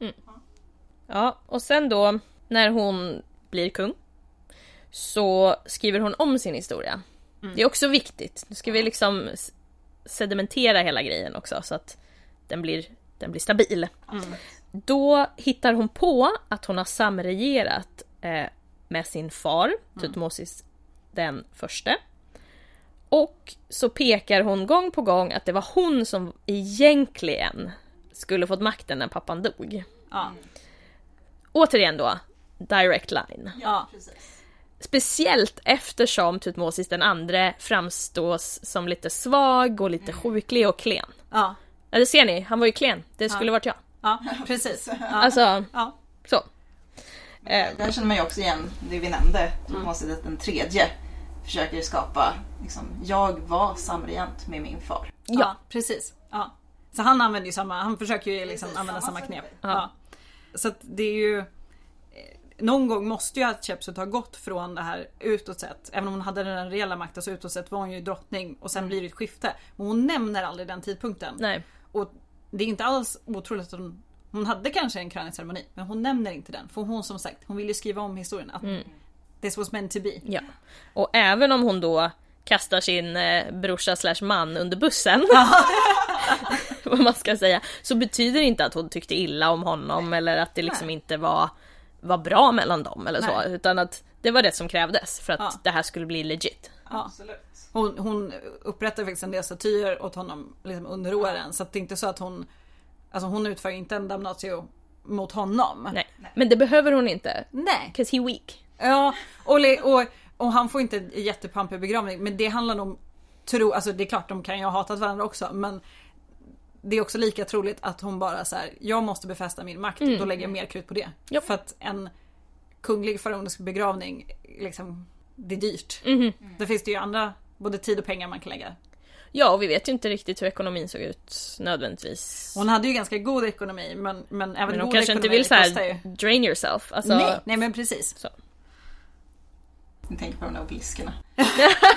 Ja, och sen då när hon blir kung så skriver hon om sin historia. Det är också viktigt. Nu ska vi liksom sedimentera hela grejen också så att den blir, den blir stabil. Då hittar hon på att hon har samregerat eh, med sin far, Tutmosis den förste. Och så pekar hon gång på gång att det var hon som egentligen skulle fått makten när pappan dog. Ja. Återigen då, direct line. Ja. precis. Speciellt eftersom Tutmosis den andre framstås som lite svag och lite sjuklig och klen. Ja. Ja det ser ni, han var ju klen. Det skulle varit jag. Ja, precis. Ja. Alltså, Ja. så. Eh, Där känner man ju också igen det vi nämnde. Tutmosis att den tredje försöker skapa, liksom, jag var samregent med min far. ja, precis. Ja. Så han använder ju samma, han försöker ju liksom använda samma knep. Ja. Så att det är ju någon gång måste ju Hatshepsut ha gått från det här utåt sett, även om hon hade den reella makten så utåt sett var hon ju drottning och sen blir det ett skifte. Men hon nämner aldrig den tidpunkten. nej. Och det är inte alls otroligt att hon hon hade kanske en kröningsceremoni men hon nämner inte den. För hon som sagt, hon vill ju skriva om historien. Att This was meant to be. Ja. Och även om hon då kastar sin eh, brorsa slash man under bussen. vad man ska säga. Så betyder det inte att hon tyckte illa om honom eller att det liksom Nej. inte var, var bra mellan dem eller så. Nej. Utan att det var det som krävdes för att Ja. det här skulle bli legit. Ja. Absolut. Hon, hon upprättar faktiskt en del statyer åt honom liksom under åren. Så att det är inte så att hon Alltså hon utför inte en damnatio mot honom. Nej. Men det behöver hon inte. Nej. 'Cause he weak. Ja, och, och, och han får inte en jättepampig begravning. Men det handlar om tro, alltså det är klart de kan ju ha hatat varandra också. Men det är också lika troligt att hon bara så här, jag måste befästa min makt. Då lägger jag mer krut på det. Japp. För att en kunglig faraonisk begravning, liksom, det är dyrt. Mhm. Det finns det ju andra, både tid och pengar man kan lägga. Ja, och vi vet ju inte riktigt hur ekonomin såg ut nödvändigtvis. Hon hade ju ganska god ekonomi men, men även Men hon god kanske inte ekonomi vill så kostar ju. här drain yourself. Alltså, Nej, nej men precis. Så. Ni tänker på de där obeliskerna.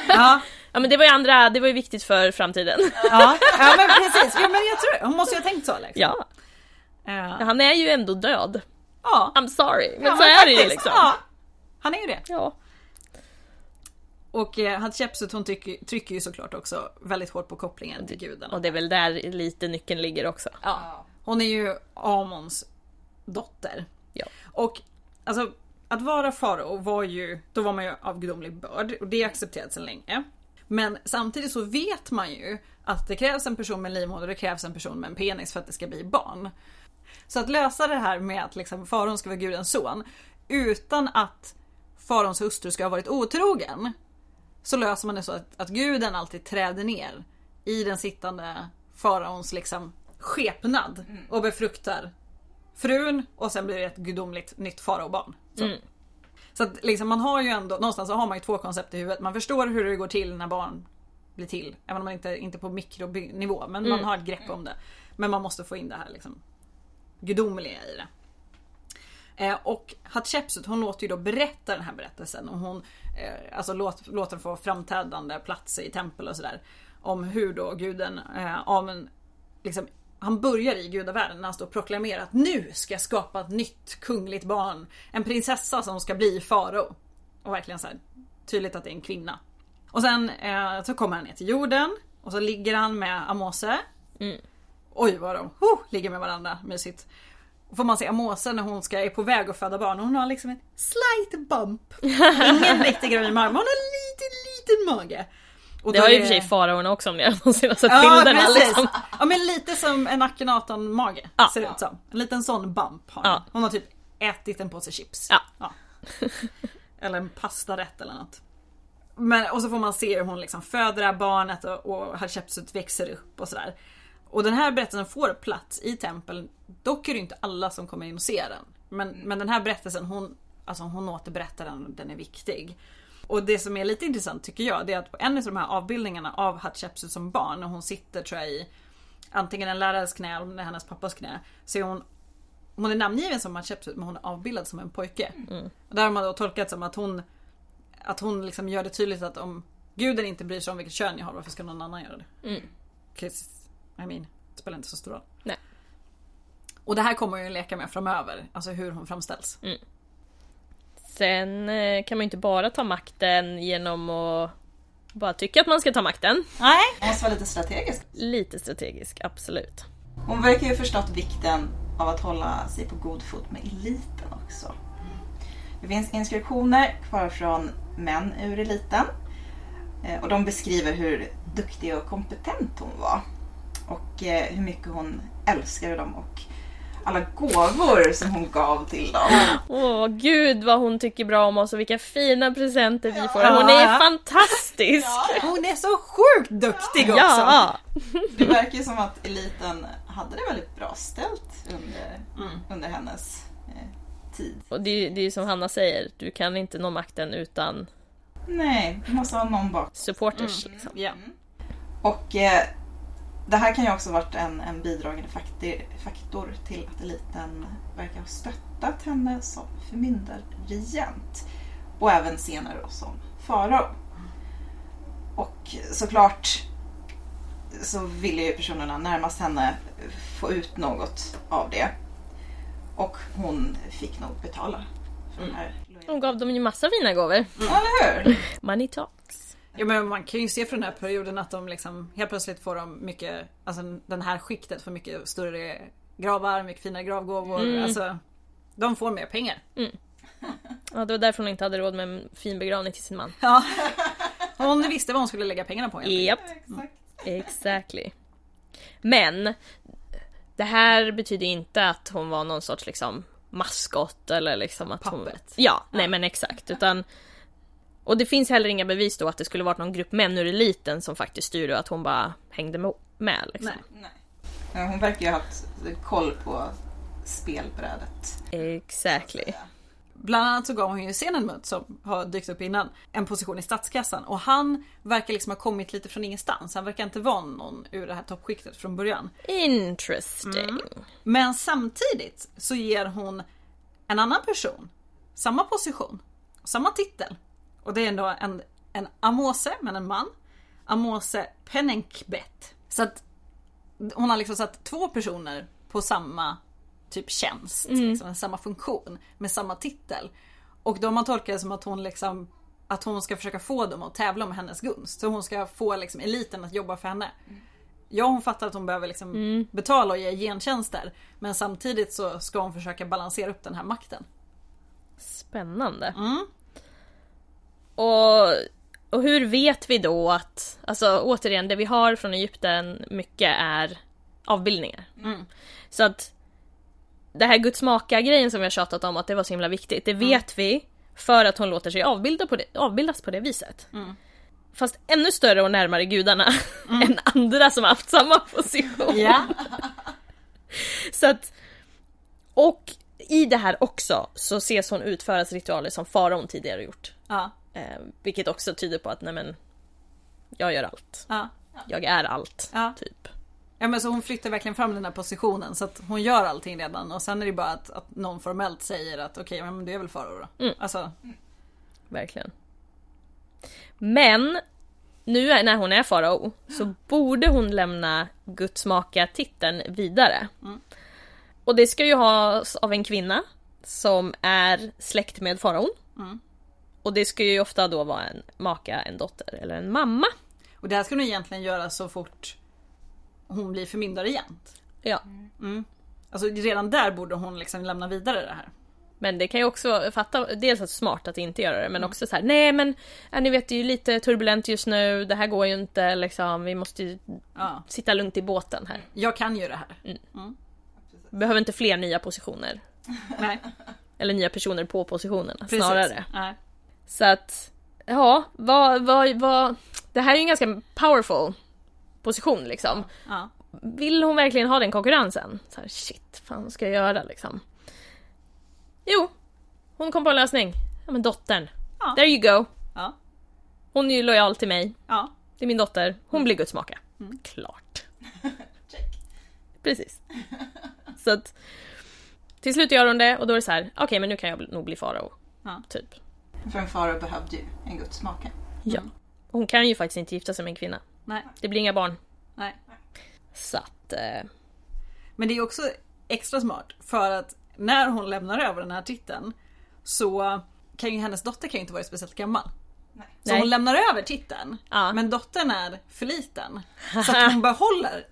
Ja, Ja men det var ju andra, det var ju viktigt för framtiden. ja, ja men precis. Jo men jag tror Hon måste ju ha tänkt så liksom. ja, Eh, han är ju ändå död. ja. I'm sorry, men Ja, så är det ju liksom. Ja, han är ju det. Ja. Och eh, Hatshepsut hon trycker, trycker ju såklart också väldigt hårt på kopplingen till gudarna. Och det är väl där lite nyckeln ligger också. Ja. Hon är ju Amons dotter. Ja. Och alltså att vara farao var ju, då var man ju av gudomlig börd och det är accepterat sedan länge. Men samtidigt så vet man ju att det krävs en person med livmoder och det krävs en person med en penis för att det ska bli barn. Så att lösa det här med att liksom faraon ska vara gudens son utan att faraons hustru ska ha varit otrogen. Så löser man det så att, att guden alltid träder ner i den sittande faraons liksom skepnad och befruktar frun och sen blir det ett gudomligt nytt faraobarn. Så. Mm. Så att liksom man har ju ändå, någonstans så har man ju två koncept i huvudet. Man förstår hur det går till när barn blir till. Även om man inte, inte på mikronivå, men man Mm. har ett grepp om det. Men man måste få in det här liksom gudomliga i det. Eh, och Hatshepsut hon låter ju då berätta den här berättelsen och hon eh, alltså låt, låter den få framträdande plats i tempel och sådär. Om hur då guden eh, liksom han börjar i gudavärlden när han står och proklamerar att nu ska jag skapa ett nytt kungligt barn. En prinsessa som ska bli farao. Och verkligen så här, tydligt att det är en kvinna. Och sen eh, så kommer han ner till jorden och så ligger han med Amose. Mm. oj vad de oh, ligger med varandra mysigt. Och får man se Amose när hon ska, är på väg att föda barn. Hon har liksom en slight bump. Ingen riktig gravid mage, men hon har en liten liten mage. Och Det har ju i och för sig faraorna också om ni har någonsin sett Ja bilderna. precis. Liksom. Ja men lite som en Akhenaton-mage Ja. ser det ut som. En liten sån bump har hon. Ja. Hon har typ ätit en påse chips. Ja. Eller en pastarätt eller något. Men, och så får man se hur hon liksom föder det här barnet och, och Hatshepsut växer upp och sådär. Och den här berättelsen får plats i tempeln. Dock är det inte alla som kommer in och ser den. Men, men den här berättelsen, hon, alltså hon återberättar den och den är viktig. Och det som är lite intressant tycker jag, det är att på en av de här avbildningarna av Hatshepsut som barn, när hon sitter tror jag i antingen en lärares knä eller hennes pappas knä, så är hon hon är namngiven som Hatshepsut men hon är avbildad som en pojke. Och där har man då tolkat som att hon att hon liksom gör det tydligt att om guden inte bryr sig om vilket kön jag har, varför ska någon annan göra det? Mm. 'Cause, I mean, det spelar inte så stor roll. Nej. Och det här kommer hon ju leka med framöver, alltså hur hon framställs. Sen eh, kan man ju inte bara ta makten genom att bara tycka att man ska ta makten. Nej! Hon måste vara lite strategisk. Lite strategisk, absolut. Hon verkar ju förstått vikten av att hålla sig på god fot med eliten också. Det finns inskriptioner kvar från män ur eliten. Eh, Och de beskriver hur duktig och kompetent hon var. Och eh, hur mycket hon älskade dem och alla gåvor som hon gav till dem. Åh gud vad hon tycker bra om oss och vilka fina presenter vi får. Ja. Hon är fantastisk! Hon är så sjukt duktig också! Ja! Det verkar ju som att eliten hade det väldigt bra ställt under, Mm. under hennes eh, tid. Och det, är- det är ju som Hanna säger, du kan inte nå makten utan Nej, det måste ha någon bak. supporters. Liksom. Ja. Och eh, det här kan ju också varit en, en bidragande faktor, faktor till att eliten verkar ha stöttat henne som förmyndarregent. Och även senare då som farao. Och såklart så ville ju personerna närmast henne få ut något av det. Och hon fick nog betala för de här Hon gav dem ju massa fina gåvor. Ja, eller hur? Money talks. Ja men man kan ju se från den här perioden att de liksom helt plötsligt får de mycket, alltså den här skiktet får mycket större gravar, mycket finare gravgåvor. Mm. Alltså, de får mer pengar. Ja, det var därför hon inte hade råd med en fin begravning till sin man. Ja. Hon visste vad hon skulle lägga pengarna på. Japp, Exakt. exactly. Men det här betyder inte att hon var någon sorts liksom maskot eller liksom att hon... Puppet. Ja, nej men exakt. Utan... Och det finns heller inga bevis då att det skulle varit någon grupp män ur eliten som faktiskt styrde och att hon bara hängde med liksom. Nej. Nej. Hon verkar ju ha haft koll på spelbrädet. Exactly. Bland annat så gav hon ju Senenmut som har dykt upp innan en position i statskassan och han verkar liksom ha kommit lite från ingenstans. Han verkar inte vara någon ur det här toppskiktet från början. Interesting. Men samtidigt så ger hon en annan person samma position, samma titel. Och det är ändå en, en Amose, men en man. Amose Penenkbet. Så att hon har liksom satt två personer på samma typ tjänst, liksom, samma funktion med samma titel. Och då har man tolkat det som att hon liksom att hon ska försöka få dem att tävla om hennes gunst. Så hon ska få liksom eliten att jobba för henne. Ja hon fattar att hon behöver liksom betala och ge gentjänster. Men samtidigt så ska hon försöka balansera upp den här makten. Spännande. Mm. Och, och hur vet vi då att, alltså återigen, det vi har från Egypten mycket är avbildningar. Mm. Så att det här Guds maka-grejen som vi har tjatat om att det var så himla viktigt, det vet vi för att hon låter sig avbilda på det, avbildas på det viset. Mm. Fast ännu större och närmare gudarna än andra som haft samma position. Ja. Så att, och i det här också så ses hon utföras ritualer som faraon tidigare gjort. Ja. Eh, vilket också tyder på att nej men, jag gör allt. Ja. Jag är allt. Ja. Typ. Ja men så hon flyttar verkligen fram den här positionen så att hon gör allting redan och sen är det bara att, att någon formellt säger att okej men du är väl farao då. Mm. Alltså, Verkligen. Men nu är- när hon är farao så borde hon lämna Guds maka-titeln vidare. Mm. Och det ska ju ha av en kvinna som är släkt med faraon. Mm. Och det ska ju ofta då vara en maka, en dotter eller en mamma. och det här ska hon egentligen göra så fort hon blir förmyndarregent. Ja. Alltså redan där borde hon liksom lämna vidare det här. Men det kan ju också fatta, dels att smart att inte göra det men också så här: nej men ja, ni vet det är ju lite turbulent just nu, det här går ju inte liksom, vi måste ju Ja. sitta lugnt i båten här. Jag kan ju det här. Vi behöver inte fler nya positioner. Nej, Eller nya personer på positionerna precis. snarare. Nej. Så att, ja, vad, vad, vad... Det här är ju en ganska powerful position liksom. Ja. Vill hon verkligen ha den konkurrensen? Så här, shit, fan vad ska jag göra liksom? Jo, hon kom på en lösning. Ja men dottern. Ja. There you go. Ja. Hon är ju lojal till mig. Ja. Det är min dotter. Hon blir Guds maka. Klart. Check. Precis. Så att till slut gör hon det och då är det så här, okej men nu kan jag nog bli farao. Ja. Typ. För en farao behövde ju en Guds make. Ja. Hon kan ju faktiskt inte gifta sig med en kvinna. Nej. Det blir inga barn. Nej. Så att... Eh, Men det är också extra smart för att när hon lämnar över den här titeln så kan ju hennes dotter kan ju inte vara speciellt gammal. Nej. Så Nej. hon lämnar över titeln. Ja. Men dottern är för liten. Så att hon behåller,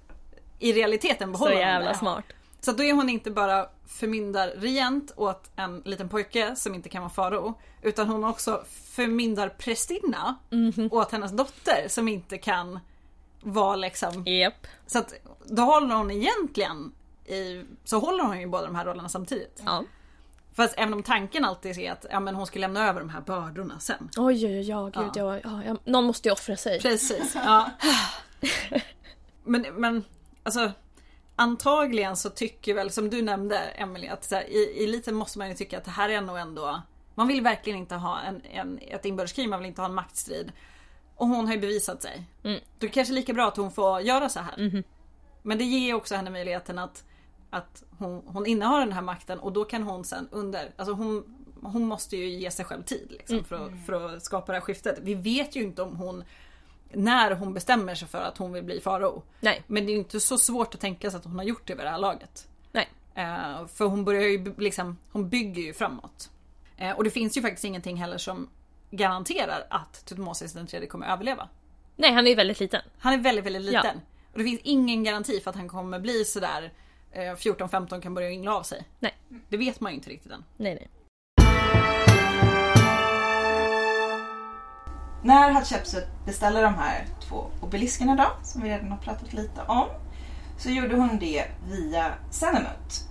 i realiteten så behåller hon jävla det. smart. Så att då är hon inte bara förmyndarregent åt en liten pojke som inte kan vara farao. Utan hon är också förmyndarprästinna Mhm. åt hennes dotter som inte kan vara liksom Japp. så att då håller hon egentligen i, så håller hon ju båda de här rollerna samtidigt. Ja. Fast även om tanken alltid är att ja, men hon ska lämna över de här bördorna sen. Oj, oj, oj, ja, gud, ja. Ja, ja, någon måste ju offra sig. Precis. Ja. Men, men alltså antagligen så tycker väl som du nämnde Emelie att här, i, lite måste man ju tycka att det här är nog ändå man vill verkligen inte ha en, en, ett inbördeskrig, man vill inte ha en maktstrid. Och hon har ju bevisat sig. Mm. Då är det kanske lika bra att hon får göra så här. Men det ger också henne möjligheten att, att hon, hon innehar den här makten och då kan hon sen under, alltså hon, hon måste ju ge sig själv tid liksom, för, att, för att skapa det här skiftet. Vi vet ju inte om hon, när hon bestämmer sig för att hon vill bli farao. Nej. Men det är inte så svårt att tänka sig att hon har gjort det vid det här laget. Nej. Eh, för hon börjar ju liksom, hon bygger ju framåt. Eh, och det finns ju faktiskt ingenting heller som garanterar att Tutmosis den tredje kommer överleva. Nej, han är ju väldigt liten. Han är väldigt, väldigt liten. Ja. Och det finns ingen garanti för att han kommer bli sådär eh, 14-15 kan börja yngla av sig. Nej. Det vet man ju inte riktigt än. Nej, nej. När Hatshepsut beställde de här två obeliskerna då, som vi redan har pratat lite om, så gjorde hon det via Senemut.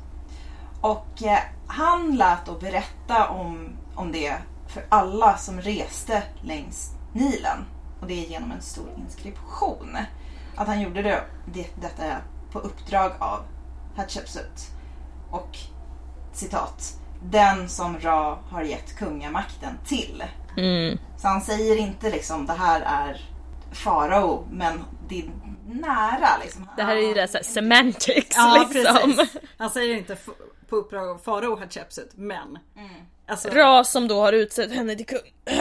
Och eh, han lät då berätta om, om det för alla som reste längs Nilen. Och det är genom en stor inskription. Att han gjorde det, det, detta på uppdrag av Hatshepsut. Och citat. Den som Ra har gett kungamakten till. Mm. Så han säger inte liksom det här är farao men det är nära liksom. Det här är ju det så här semantics Ja, liksom. precis. Han säger inte på uppdrag av farao Hatshepsut, men... Alltså, Ra som då har utsett henne till kung.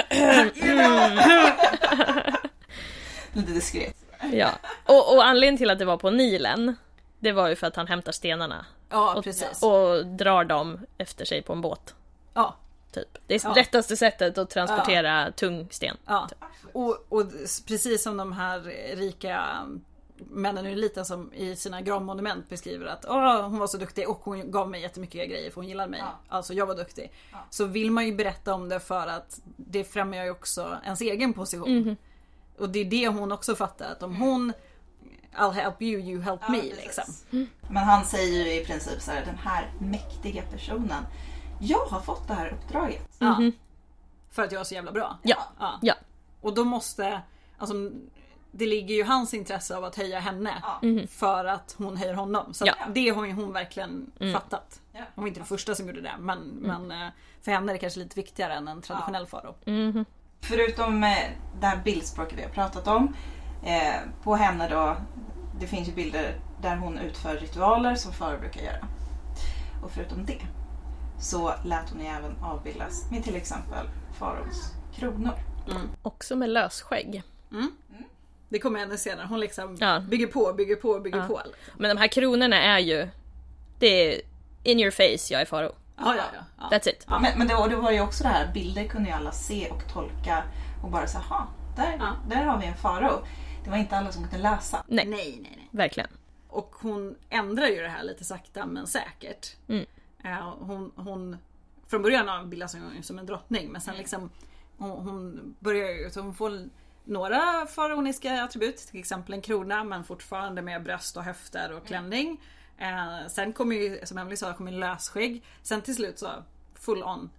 Lite diskret. Ja. Och, och anledningen till att det var på Nilen, det var ju för att han hämtar stenarna ja, och, precis. och drar dem efter sig på en båt. Ja, Typ. Det är Ja. lättaste sättet att transportera tung sten. Ja, och, och precis som de här rika männen ur eliten som i sina gravmonument beskriver att Åh, hon var så duktig och hon gav mig jättemycket grejer för hon gillade mig. Ja. Alltså jag var duktig. Så vill man ju berätta om det för att det främjar ju också ens egen position. Och det är det hon också fattar att om hon I'll help you, you help me precis. liksom. Men han säger ju i princip så här, den här mäktiga personen. Jag har fått det här uppdraget. Ja. För att jag är så jävla bra. Ja. Ja. Ja. Och då måste, alltså det ligger ju hans intresse av att höja henne Ja. för att hon höjer honom. Så Ja. det har ju hon verkligen fattat. Ja. Hon var inte den första som gjorde det men, men eh, för henne är det kanske lite viktigare än en traditionell farao. Mhm. Förutom eh, det här bildspråket vi har pratat om. Eh, på henne då, det finns ju bilder där hon utför ritualer som farao brukar göra. Och förutom det så lät hon ju även avbildas med till exempel faraos kronor. Också med lösskägg. Det kommer henne senare. Hon liksom Ja. bygger på, bygger på, bygger Ja. på. Men de här kronorna är ju... Det är in your face, jag är farao. Ja, ja, ja. That's it. Ja. Men, men det, var, det var ju också det här, bilder kunde ju alla se och tolka och bara säga, där, Ja. där har vi en farao. Det var inte alla som kunde läsa. Nej, Nej, nej, nej. verkligen. Och hon ändrar ju det här lite sakta men säkert. Mm. Eh, hon, hon, från början avbildas hon som en drottning men sen liksom hon, hon börjar så hon får några faraoniska attribut, till exempel en krona men fortfarande med bröst och höfter och klänning. Eh, sen kommer ju, som Emelie sa, kommer lösskägg. Sen till slut så full on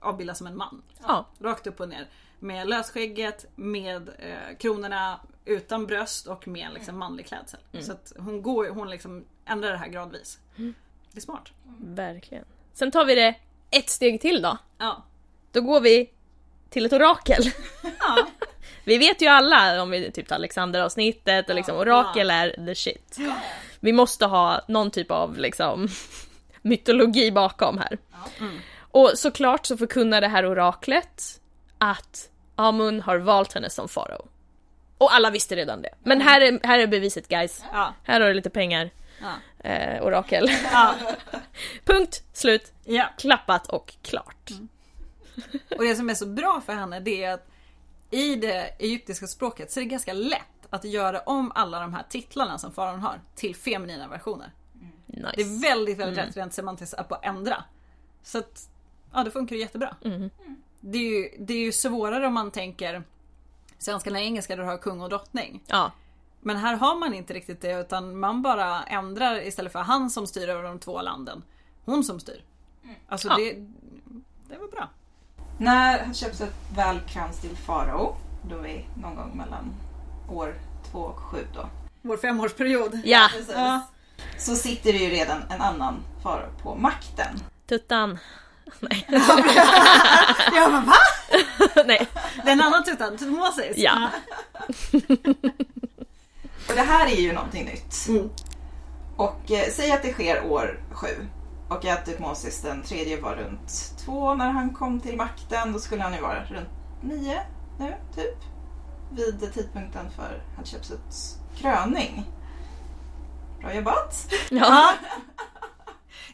avbildas som en man. Ja. Rakt upp och ner. Med lösskägget, med eh, kronorna, utan bröst och med liksom manlig klädsel. Så att hon går hon liksom ändrar det här gradvis. Det är smart. Verkligen. Sen tar vi det ett steg till då. Ja. Då går vi till ett orakel. Ja. Vi vet ju alla om vi typ tar Alexander-avsnittet och liksom orakel är the shit. Vi måste ha någon typ av liksom mytologi bakom här. Och såklart så förkunnar det här oraklet att Amun har valt henne som farao. Och alla visste redan det. Men här är, här är beviset guys. Ja. Här har du lite pengar. Ja. Eh, orakel. Ja. Punkt, slut, ja. klappat och klart. Och det som är så bra för henne det är att i det egyptiska språket så är det ganska lätt att göra om alla de här titlarna som faraon har till feminina versioner. Nice. Det är väldigt, väldigt lätt rent semantiskt att bara ändra. Så att, ja det funkar jättebra. Det, är ju, det är ju svårare om man tänker svenska eller engelska där du har kung och drottning. Ja, Men här har man inte riktigt det utan man bara ändrar istället för han som styr över de två landen. Hon som styr. Alltså Ja. det, det var bra. När Hatshepsut väl kröns till farao, då är vi någon gång mellan år två och sju då. Vår femårsperiod. ja. Ja. Så sitter det ju redan en annan farao på makten. tuttan. Nej. Ja men va? Nej. Det är en annan tutan, Tutmosis. Ja. Och det här är ju någonting nytt. Mm. Och eh, säg att det sker år sju. Och att Tutmosis den tredje var runt två när han kom till makten. Då skulle han ju vara runt nio nu, typ. Vid tidpunkten för Hatshepsuts kröning. Bra jobbat! Ja.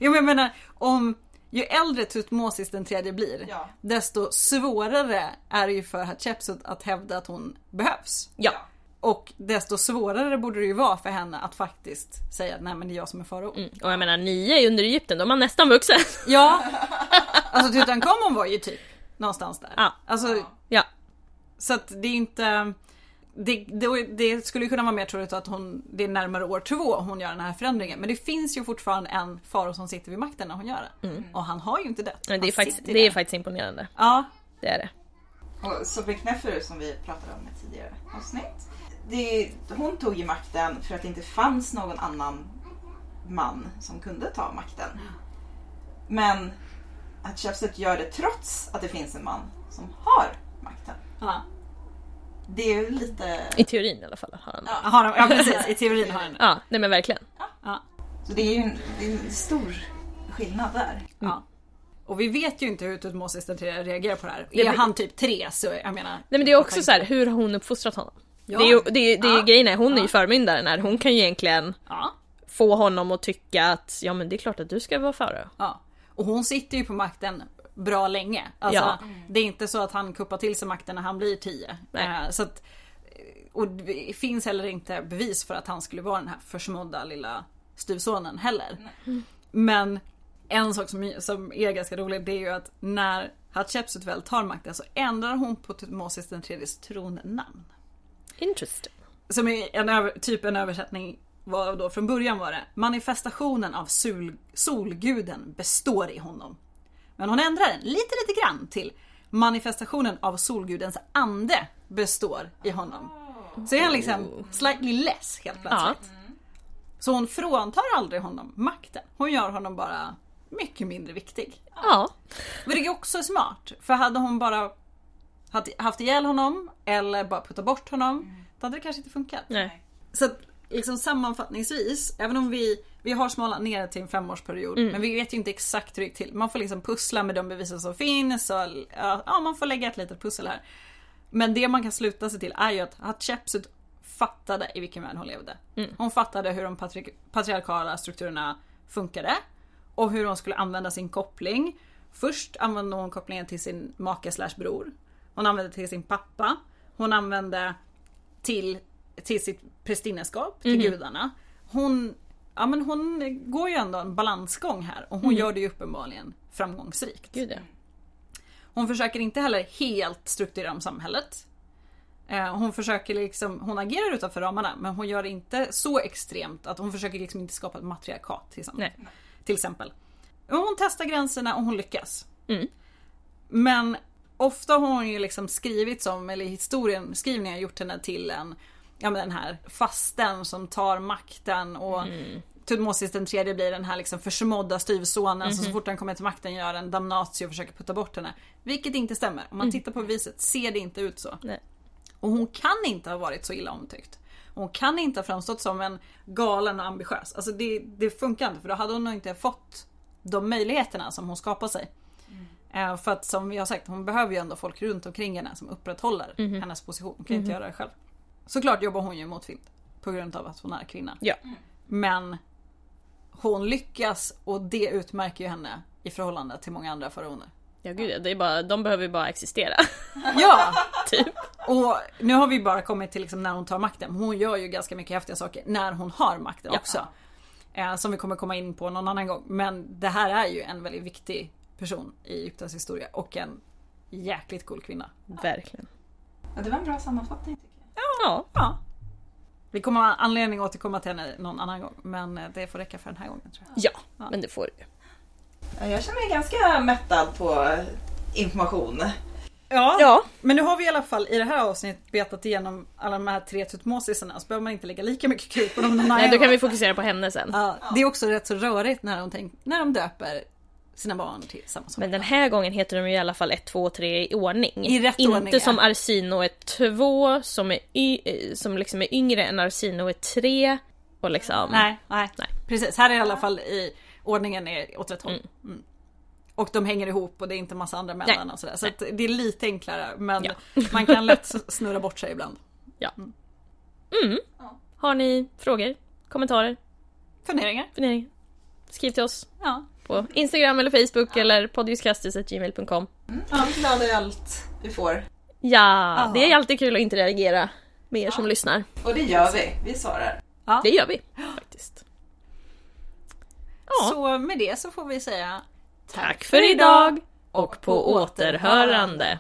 Jo men jag menar, om ju äldre Tutmosis den tredje blir, Ja. desto svårare är det ju för Hatshepsut att hävda att hon behövs. ja. Och desto svårare borde det ju vara för henne att faktiskt säga nej men det är jag som är farao. Mm. Och jag menar nio under Egypten, då är man nästan vuxen. Ja, alltså Tutankhamon var ju typ någonstans där. Ja. Alltså, Ja. så att det är inte... Det, det, det skulle ju kunna vara mer troligt att hon, det är närmare år två hon gör den här förändringen. Men det finns ju fortfarande en farao som sitter vid makten när hon gör det. Och han har ju inte dött. Men det är, faktiskt, det är faktiskt imponerande. Ja, Det är det. Och Sobeknefer som vi pratade om i tidigare avsnitt. Det, hon tog ju makten för att det inte fanns någon annan man som kunde ta makten. Men att Hatshepsut gör det trots att det finns en man som har makten. ja. Det är ju lite... I teorin i alla fall. Har han. Ja. Har ja precis, i teorin har han det. Ja, nej men verkligen. Ja. Så det är ju en, det är en stor skillnad där. Ja. Och vi vet ju inte hur Tutmosis reagerar på det här. Det Är blir- han typ tre så jag menar. Nej men det är också så här, hur har hon uppfostrat honom? Ja. Det är ju, det är, det är ju Ja. grejen är, hon är ju Ja. förmyndaren här. Hon kan ju egentligen Ja. få honom att tycka att ja men det är klart att du ska vara farao. Ja. Och hon sitter ju på makten bra länge. Alltså, Ja. Det är inte så att han kuppar till sig makten när han blir 10. Nej. Eh, så att, och det finns heller inte bevis för att han skulle vara den här försmådda lilla styvsonen heller. Men en sak som, som är ganska rolig det är ju att när Hatshepsut väl tar makten så ändrar hon på Tutmosis den tredjes tronnamn. Interesting. Som är en typ en översättning var då från början var det manifestationen av sol, solguden består i honom. Men hon ändrar den lite lite grann till manifestationen av solgudens ande består i honom. Så är han liksom slightly less helt plötsligt. Så hon fråntar aldrig honom makten. Hon gör honom bara mycket mindre viktig. Ja. Vilket är också smart. För hade hon bara haft- haft ihjäl honom eller bara puttat bort honom. Då hade det kanske inte funkat. Nej. Så att, liksom sammanfattningsvis, även om vi, vi har smalat ner till en femårsperiod, men vi vet ju inte exakt hur det gick till. Man får liksom pussla med de bevisen som finns och ja, man får lägga ett litet pussel här. Men det man kan sluta sig till är ju att Hatshepsut fattade i vilken värld hon levde. Hon fattade hur de patri- patriarkala strukturerna funkade och hur hon skulle använda sin koppling. Först använde hon kopplingen till sin make slash bror. Hon använde till sin pappa. Hon använde till, till sitt prästinneskap, till gudarna. hon, ja, men hon går ju ändå en balansgång här och hon gör det ju uppenbarligen framgångsrikt. Gud ja. Hon försöker inte heller helt strukturera om samhället. Eh, Hon försöker liksom, hon agerar utanför ramarna men hon gör det inte så extremt att hon försöker liksom inte skapa ett matriarkat till exempel. Nej. Till exempel. Hon testar gränserna och hon lyckas. Mm. Men ofta har hon ju liksom skrivit som, eller historien, skrivningen har gjort henne till en, ja men den här fasten som tar makten och Tutmosis den tredje blir den här liksom försmådda styvsonen som så fort han kommer till makten gör en damnatio och försöker putta bort henne. Vilket inte stämmer. Om man tittar på beviset ser det inte ut så. Nej. Och hon kan inte ha varit så illa omtyckt. Hon kan inte ha framstått som en galen och ambitiös. Alltså det, det funkar inte för då hade hon nog inte fått de möjligheterna som hon skapar sig. Eh, För att som vi har sagt, hon behöver ju ändå folk runt omkring henne som upprätthåller hennes position. Hon kan inte göra det själv. Såklart jobbar hon ju motvind på grund av att hon är kvinna. Ja. Men hon lyckas och det utmärker ju henne i förhållande till många andra faraoner. Ja gud det är bara, de behöver ju bara existera. Ja! typ. Och nu har vi bara kommit till liksom när hon tar makten. Hon gör ju ganska mycket häftiga saker när hon har makten Ja. också. Eh, som vi kommer komma in på någon annan gång. Men det här är ju en väldigt viktig person i Egyptens historia och en jäkligt cool kvinna. Verkligen. Ja, det var en bra sammanfattning tycker jag. Ja. Ja. Vi kommer ha anledning att återkomma till henne någon annan gång. Men eh, det får räcka för den här gången tror jag. Ja, men det får du ju. Ja, Jag känner mig ganska mättad på information. Ja, Ja. men nu har vi i alla fall i det här avsnittet betat igenom alla de här tre tutmosisarna. Så behöver man inte lägga lika mycket krut på dem Nej, då kan vi fokusera på henne sen. Ja, det är också rätt så rörigt när de, tänk, när de döper sina barn till samma sak. Men den här gången heter de ju i alla fall 1, 2, 3 i ordning. I rätt Inte ordning, ja. som Arsino är 2 som, är y- eh, som liksom är yngre än Arsino är 3. Och liksom... Nej, nej, Nej. precis. Här är i alla fall i ordningen är åt rätt håll. Mm. Och de hänger ihop och det är inte massa andra mellan Nej. och sådär. Så att det är lite enklare men Ja. man kan lätt snurra bort sig ibland. Ja. Mm. Har ni frågor, kommentarer, Funderingar? funderingar? Skriv till oss Ja. På Instagram eller Facebook eller podjuskastis.gmail.com. Ja, glada i allt vi får. Ja, Ja. det är alltid kul att interagera med er som lyssnar. Och det gör vi. Vi svarar. ja. Det gör vi faktiskt. Ja. Så med det så får vi säga Tack för idag och på återhörande.